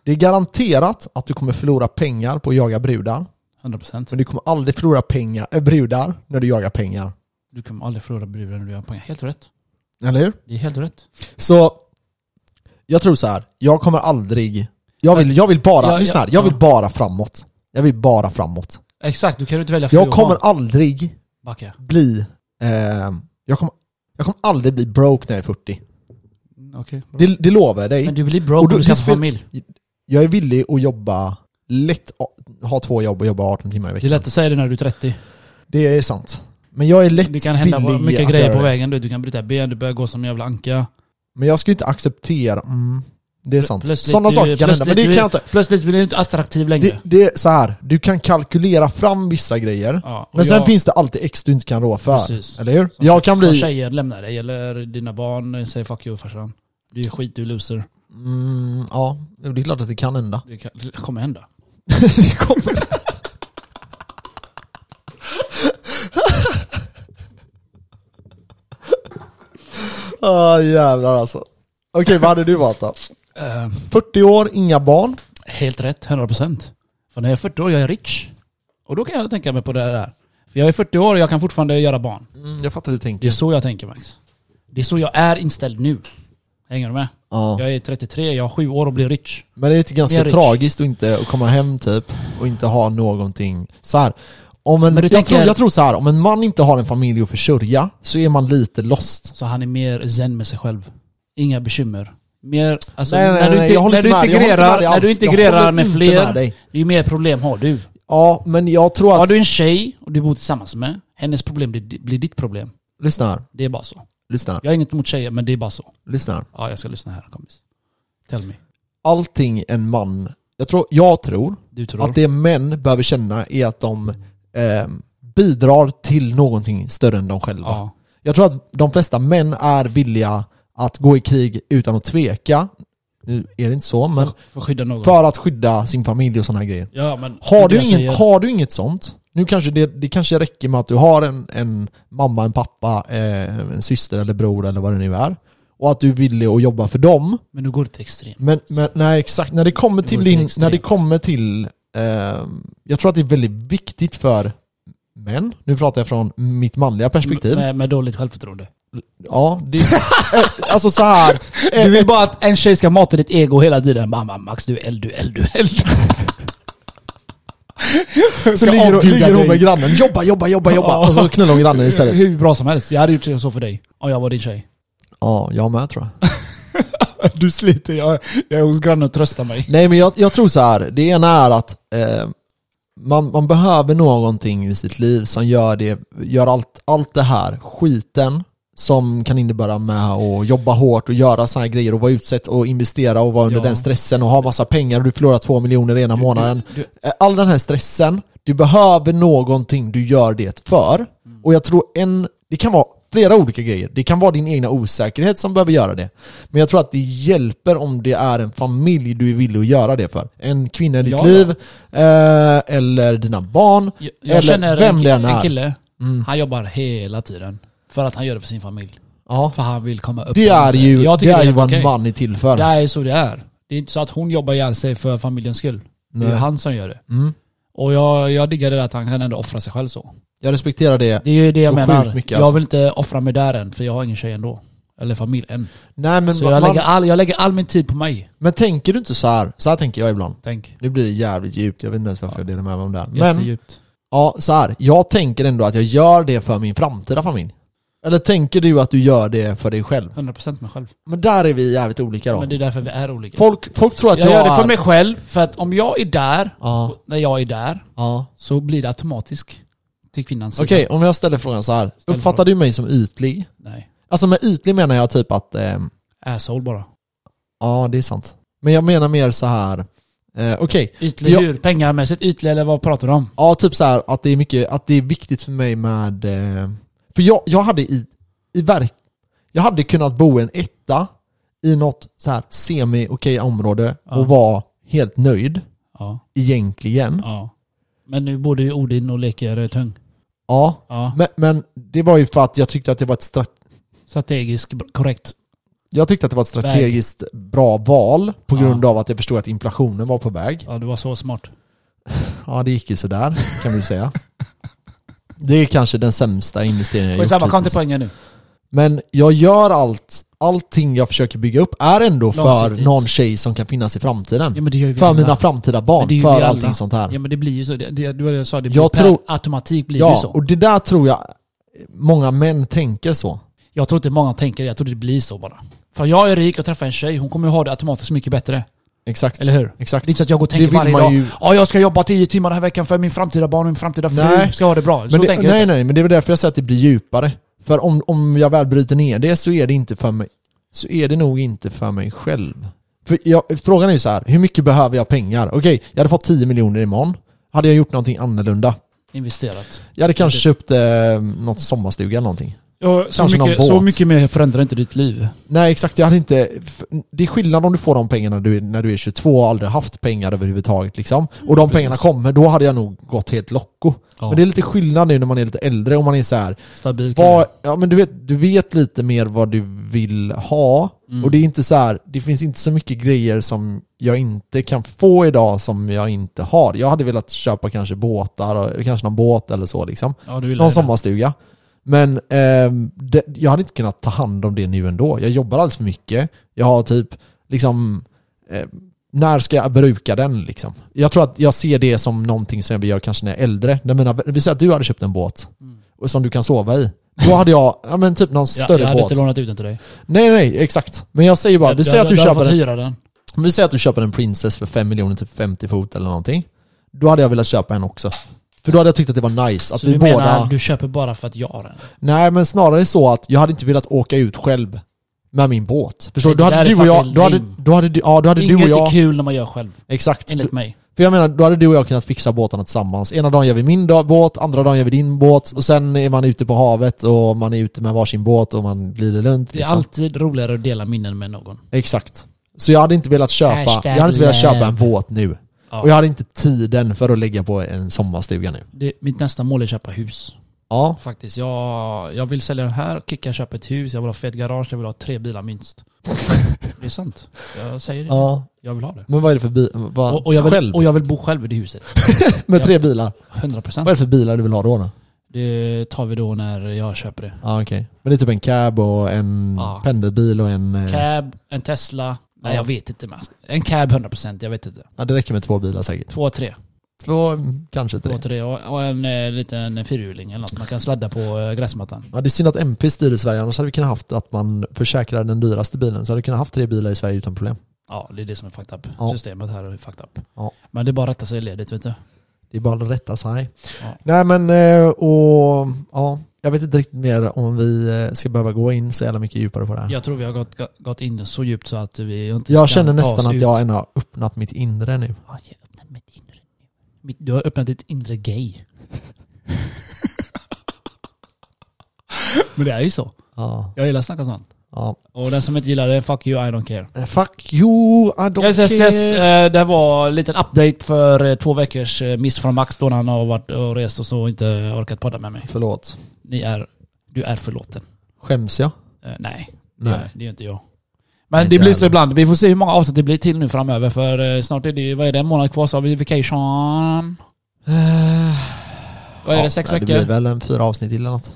Det är garanterat att du kommer förlora pengar på att jaga brudar. 100%. Men du kommer aldrig förlora pengar, äh, brudar när du jagar pengar. Du kommer aldrig förlora bruden när du gör pengar. Helt rätt. Eller hur? Det är helt rätt. Så, jag tror så här. jag kommer aldrig... Jag vill, jag vill bara, Ja, lyssna här, jag vill bara framåt. Jag vill bara framåt. Exakt, du kan inte välja Jag och kommer aldrig Backa. bli... Eh, jag, kommer, jag kommer aldrig bli broke när jag är 40. Mm, Okej. bra. Det, det lovar jag dig. Men du blir Och broke då- om du det skaffar spel- familj. Jag är villig att jobba lätt, ha två jobb och jobba 18 timmar i Det är veckan. lätt att säga det när du är 30. Det är sant. Men jag är lätt Det kan hända villig mycket att grejer göra på det. vägen. Du, du kan bryta ben, du börjar gå som en jävla anka. Men jag skulle inte acceptera... Mm, det är sant. Plötsligt Sådana saker kan hända, men det kan jag inte... Plötsligt blir du inte attraktiv längre. Det, det är så här. du kan kalkylera fram vissa grejer, ja, men sen jag- finns det alltid X du inte kan rå för. Precis. Eller hur? Som- Jag kan Som bli... tjejer lämnar dig, eller dina barn säger 'fuck you farsan' Du är skit, du är loser. Mm, ja, det är klart att det kan hända. Det, kan, det kommer hända. det kommer... Ah jävlar alltså. Okej, vad hade du valt då? Eh, 40 år, inga barn. helt rätt, 100%. För när jag är 40 år, jag är rich. Och då kan jag tänka mig på det där. För jag är 40 år och jag kan fortfarande göra barn. Mm, jag fattar hur du Det tänker. är så jag tänker Max. Det är så jag är inställd nu. Hänger du med? Ja. Jag är 33, jag har sju år och blir rich. Men det är inte ganska är tragiskt att inte att komma hem typ och inte ha någonting så här. Om en, jag, tänker- tror, jag tror så här, om en man inte har en familj att försörja så är man lite lost. Så han är mer zen med sig själv. Inga bekymmer. Mer, alltså, Nej, nej, när, du nej, inte, när, du med integrerar, när du integrerar med fler, med dig. det är ju mer problem har du. Ja, men jag tror Har att... du en tjej och du bor tillsammans med, hennes problem blir, blir ditt problem. Lyssna här. Det är bara så. Lyssna, Jag har inget emot tjejer, men det är bara så. lyssna här. Ja, jag ska lyssna här kompis. Tell me. Allting en man, jag tror, jag tror tror? att det män behöver känna är att de eh, bidrar till någonting större än de själva. Ja. Jag tror att de flesta män är villiga att gå i krig utan att tveka. Nu är det inte så, men För, för att skydda någon. för att skydda sin familj och sådana här grejer. Ja, men... Har du, säger. har du inget sånt, nu kanske det, det kanske räcker med att du har en, en mamma, en pappa, eh, en syster eller bror eller vad det nu är. Och att du är villig att jobba för dem. Men nu går det till extremt. Men, men nej, exakt. När det kommer till din, när det kommer till, eh, jag tror att det är väldigt viktigt för män, nu pratar jag från mitt manliga perspektiv. Med, med dåligt självförtroende. Ja, det, eh, alltså så här. Du vill bara att en tjej ska mata ditt ego hela tiden. Mamma, Max du är eld, du är eld, du är eld. så ligger, ligger hon med grannen, jobba, jobba, jobba, jobba. Ja. Och så knullar hon grannen istället. Hur bra som helst. Jag hade gjort så för dig. Om jag var din tjej. Ja, jag med tror jag. Du sliter, jag, jag är hos grannen och tröstar mig. Nej men jag, jag tror så här. det ena är att eh, man, man behöver någonting i sitt liv som gör det, gör allt, allt det här skiten som kan innebära med att jobba hårt och göra såna här grejer och vara utsatt och investera och vara under Ja. den stressen och ha massa pengar och du förlorar två miljoner ena månaden. Du, Eh, All den här stressen, du behöver någonting du gör det för. Mm. Och jag tror en, det kan vara flera olika grejer. Det kan vara din egna osäkerhet som behöver göra det. Men jag tror att det hjälper om det är en familj du är villig att göra det för. En kvinna i ditt Ja, liv, eh, eller dina barn. jag, jag Eller känner vem en, det än är. en kille, Mm. han jobbar hela tiden. För att han gör det för sin familj. Ja. För han vill komma upp Det är ju, Jag det är ju vad en man är till för. Det är ju så det är. Det är inte så att hon jobbar ihjäl sig för familjens skull. Det är ju Nej. han som gör det. Mm. Och jag, jag diggar det att han kan ändå offra sig själv så. Jag respekterar det. Det är ju det jag Så menar. mycket, jag alltså. vill inte offra mig där än, för jag har ingen tjej ändå. Eller familj än. Nej men, Så jag man, lägger, all, jag lägger all min tid på mig. men tänker du inte så här? Så här tänker jag ibland. Tänk. Nu blir det jävligt djupt, jag vet inte ens varför jag delar med mig om det här. Men Jättedjupt. Ja, så här. Jag tänker ändå att jag gör det för min framtida familj. Eller tänker du att du gör det för dig själv? 100% mig själv. Men där är vi jävligt olika då. Men det är därför vi är olika. Folk, folk tror att jag jag, gör det för är... mig själv, för att om jag är där, Ja, när jag är där, ja. så blir det automatiskt till kvinnans sida. Okej, om jag ställer frågan så här. Ställ Uppfattar du mig som ytlig? Nej. Alltså med ytlig menar jag typ att, ehm, Asshole bara. ja det är sant. Men jag menar mer så här. Eh, Okej, Ytlig Jag- hur? Pengamässigt ytlig eller vad pratar du om? ja typ så här att det är mycket, att det är viktigt för mig med... Eh, för jag, jag hade i, i verk... Jag hade kunnat bo en etta i något så här semi-okej område Ja. och vara helt nöjd. Ja. egentligen. ja. Men nu bor du i Odin och leker tung. Ja, Ja. men, men det var ju för att jag tyckte att det var ett strat- Strategiskt korrekt. jag tyckte att det var ett strategiskt bra val på grund av att jag förstod att inflationen var på väg. Ja, du var så smart. Ja, det gick ju sådär kan vi säga. Det är kanske den sämsta investeringen jag Skitsamma, gjort kom till hittills. poängen nu. Men jag gör allt, allting jag försöker bygga upp är ändå för Långsiktigt. någon tjej som kan finnas i framtiden. Ja, men det gör ju vi för alla. mina framtida Men barn, det är ju för vi allting sånt här. Ja men det blir ju så. Det, det, det var det jag sa, det Jag blir per tror- automatik blir det ju Ja, så. och det där tror jag många män tänker så. Jag tror inte många tänker det, jag tror det blir så bara. För jag är rik och träffar en tjej, hon kommer ju ha det automatiskt mycket bättre. Exakt. Eller hur? Exakt. Det är inte så att jag går och tänker varje dag ju- Ja jag ska jobba 10 timmar den här veckan för min framtida barn och min framtida fru Nej. ska ha det bra. Så Men det, tänker jag nej inte. nej, men det är väl därför jag säger att det blir djupare. För om, om jag väl bryter ner det så är det inte för mig, så är det nog inte för mig själv. För jag, frågan är ju så här, hur mycket behöver jag pengar? Okej, jag hade fått 10 miljoner imorgon. Hade jag gjort någonting annorlunda? Investerat. Jag hade kanske köpt eh, något sommarstuga eller någonting. Ja, så, Kanske någon mycket, så båt. mycket mer förändrar inte ditt liv. Nej exakt, jag hade inte... Det är skillnad om du får de pengarna när du, är- när du är 22 och aldrig haft pengar överhuvudtaget liksom. Och de Precis. pengarna kommer, då hade jag nog gått helt locko. Ja. Men det är lite skillnad nu när man är lite äldre och man är så här. Stabil. Vad, ja men du vet, du vet lite mer vad du vill ha. Mm. Och det är inte så här, det finns inte så mycket grejer som jag inte kan få idag som jag inte har. Jag hade velat köpa kanske båtar, kanske någon båt eller så liksom. Ja, Någon det. sommarstuga. Men ehm, det, jag hade inte kunnat ta hand om det nu ändå. Jag jobbar alldeles för mycket. Jag har typ, liksom, eh, när ska jag bruka den liksom? Jag tror att jag ser det som någonting som jag göra kanske när jag är äldre. När mina, vi säger att du hade köpt en båt, Mm. som du kan sova i. Då hade jag, ja men typ någon större jag hade båt. inte lånat ut den till dig. Nej nej, exakt. Men jag säger bara, vi säger att du hade köper fått en, hyra den. vi säger att du köper en Princess för 5 miljoner, typ 50 fot eller någonting. Då hade jag velat köpa en också. För då hade jag tyckt att det var nice. Att Så vi du båda... menar, du köper bara för att jag har den? Nej men snarare så att jag hade inte velat åka ut själv med min båt. Förstår du? Då hade du och jag, då hade, då hade, du- ja, då hade du Inget och jag... är kul när man gör själv, Exakt. enligt mig. För jag menar, då hade du och jag kunnat fixa båtarna tillsammans. Ena dagen gör vi min båt, andra dagen gör vi din båt och sen är man ute på havet och man är ute med varsin båt och man glider runt. Det är liksom. alltid roligare att dela minnen med någon. Exakt. Så jag hade inte velat köpa, Hashtag jag hade inte velat köpa en båt nu. Ja. Och jag hade inte tiden för att lägga på en sommarstuga nu. Det, mitt nästa mål är att köpa hus. Ja, Faktiskt. Jag, jag vill sälja den här, kicka köpa ett hus, jag vill ha fet garage, jag vill ha tre bilar minst. det är sant. Jag säger det. ja. Jag vill ha det. Men vad är det för bil? Vad, Och, och, jag vill, själv? och jag vill bo själv i det huset. med ja. tre bilar? 100%. Vad är det för bilar du vill ha då? då? Det tar vi då när jag köper det. Ja okej. Men det är typ en cab och en Ja. pendelbil och en... eh, Cab, en Tesla. Nej Ja. jag vet inte. men En cab 100%, jag vet inte. Ja det räcker med två bilar säkert. Två, tre. Två, kanske tre. Två, tre. Och, och en eh, liten fyrhjuling eller något. Man kan sladda på eh, gräsmattan. Ja, det är synd att MP styr i Sverige, annars hade vi kunnat haft att man försäkrar den dyraste bilen, så hade vi kunnat haft tre bilar i Sverige utan problem. Ja, det är det som är fucked up. Ja. Systemet här är fucked up. Ja. Men det är bara att rätta sig i ledet, vet du. Det är bara att rätta sig. Ja. Nej men, eh, och ja, jag vet inte riktigt mer om vi eh, ska behöva gå in så jävla mycket djupare på det här. Jag tror vi har gått, gått in så djupt så att vi inte Jag känner ta nästan att ut. jag ännu har öppnat mitt inre nu. Ja, jag öppnar mitt inre nu. Mitt, du har öppnat ditt inre gay. Men det är ju så. Ja, Jag gillar att snacka sånt. ja. Och den som inte gillar det, fuck you, I don't care. Eh, Fuck you, I don't Yes, yes, yes. care. Eh, Det var en liten update för två veckors miss från Max då när han har varit och rest och så och inte orkat podda med mig. Förlåt. Ni är, du är förlåten. Skäms jag? Eh, nej, Nej. Det, det är inte jag. Men det blir så heller. ibland. Vi får se hur många avsnitt det blir till nu framöver för eh, snart är det, vad är det, en månad kvar så har vi vacation. Vad är det, sex nej, veckor? Det blir väl en fyra avsnitt till eller något.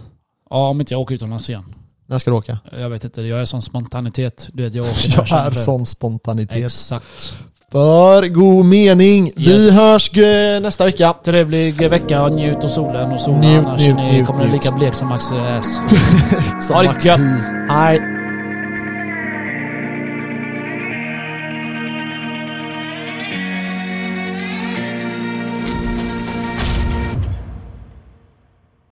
Ja, om inte jag åker utomlands igen. När ska du åka? Jag vet inte, jag är sån spontanitet. Du vet, jag åker Jag är sån spontanitet. Exakt. För god mening. Vi Yes. hörs eh, nästa vecka. Trevlig vecka, njut av solen och solen. Njut, annars njut, ni njut, kommer njut. lika blek som Max ass. Som Ha det gött. Hej.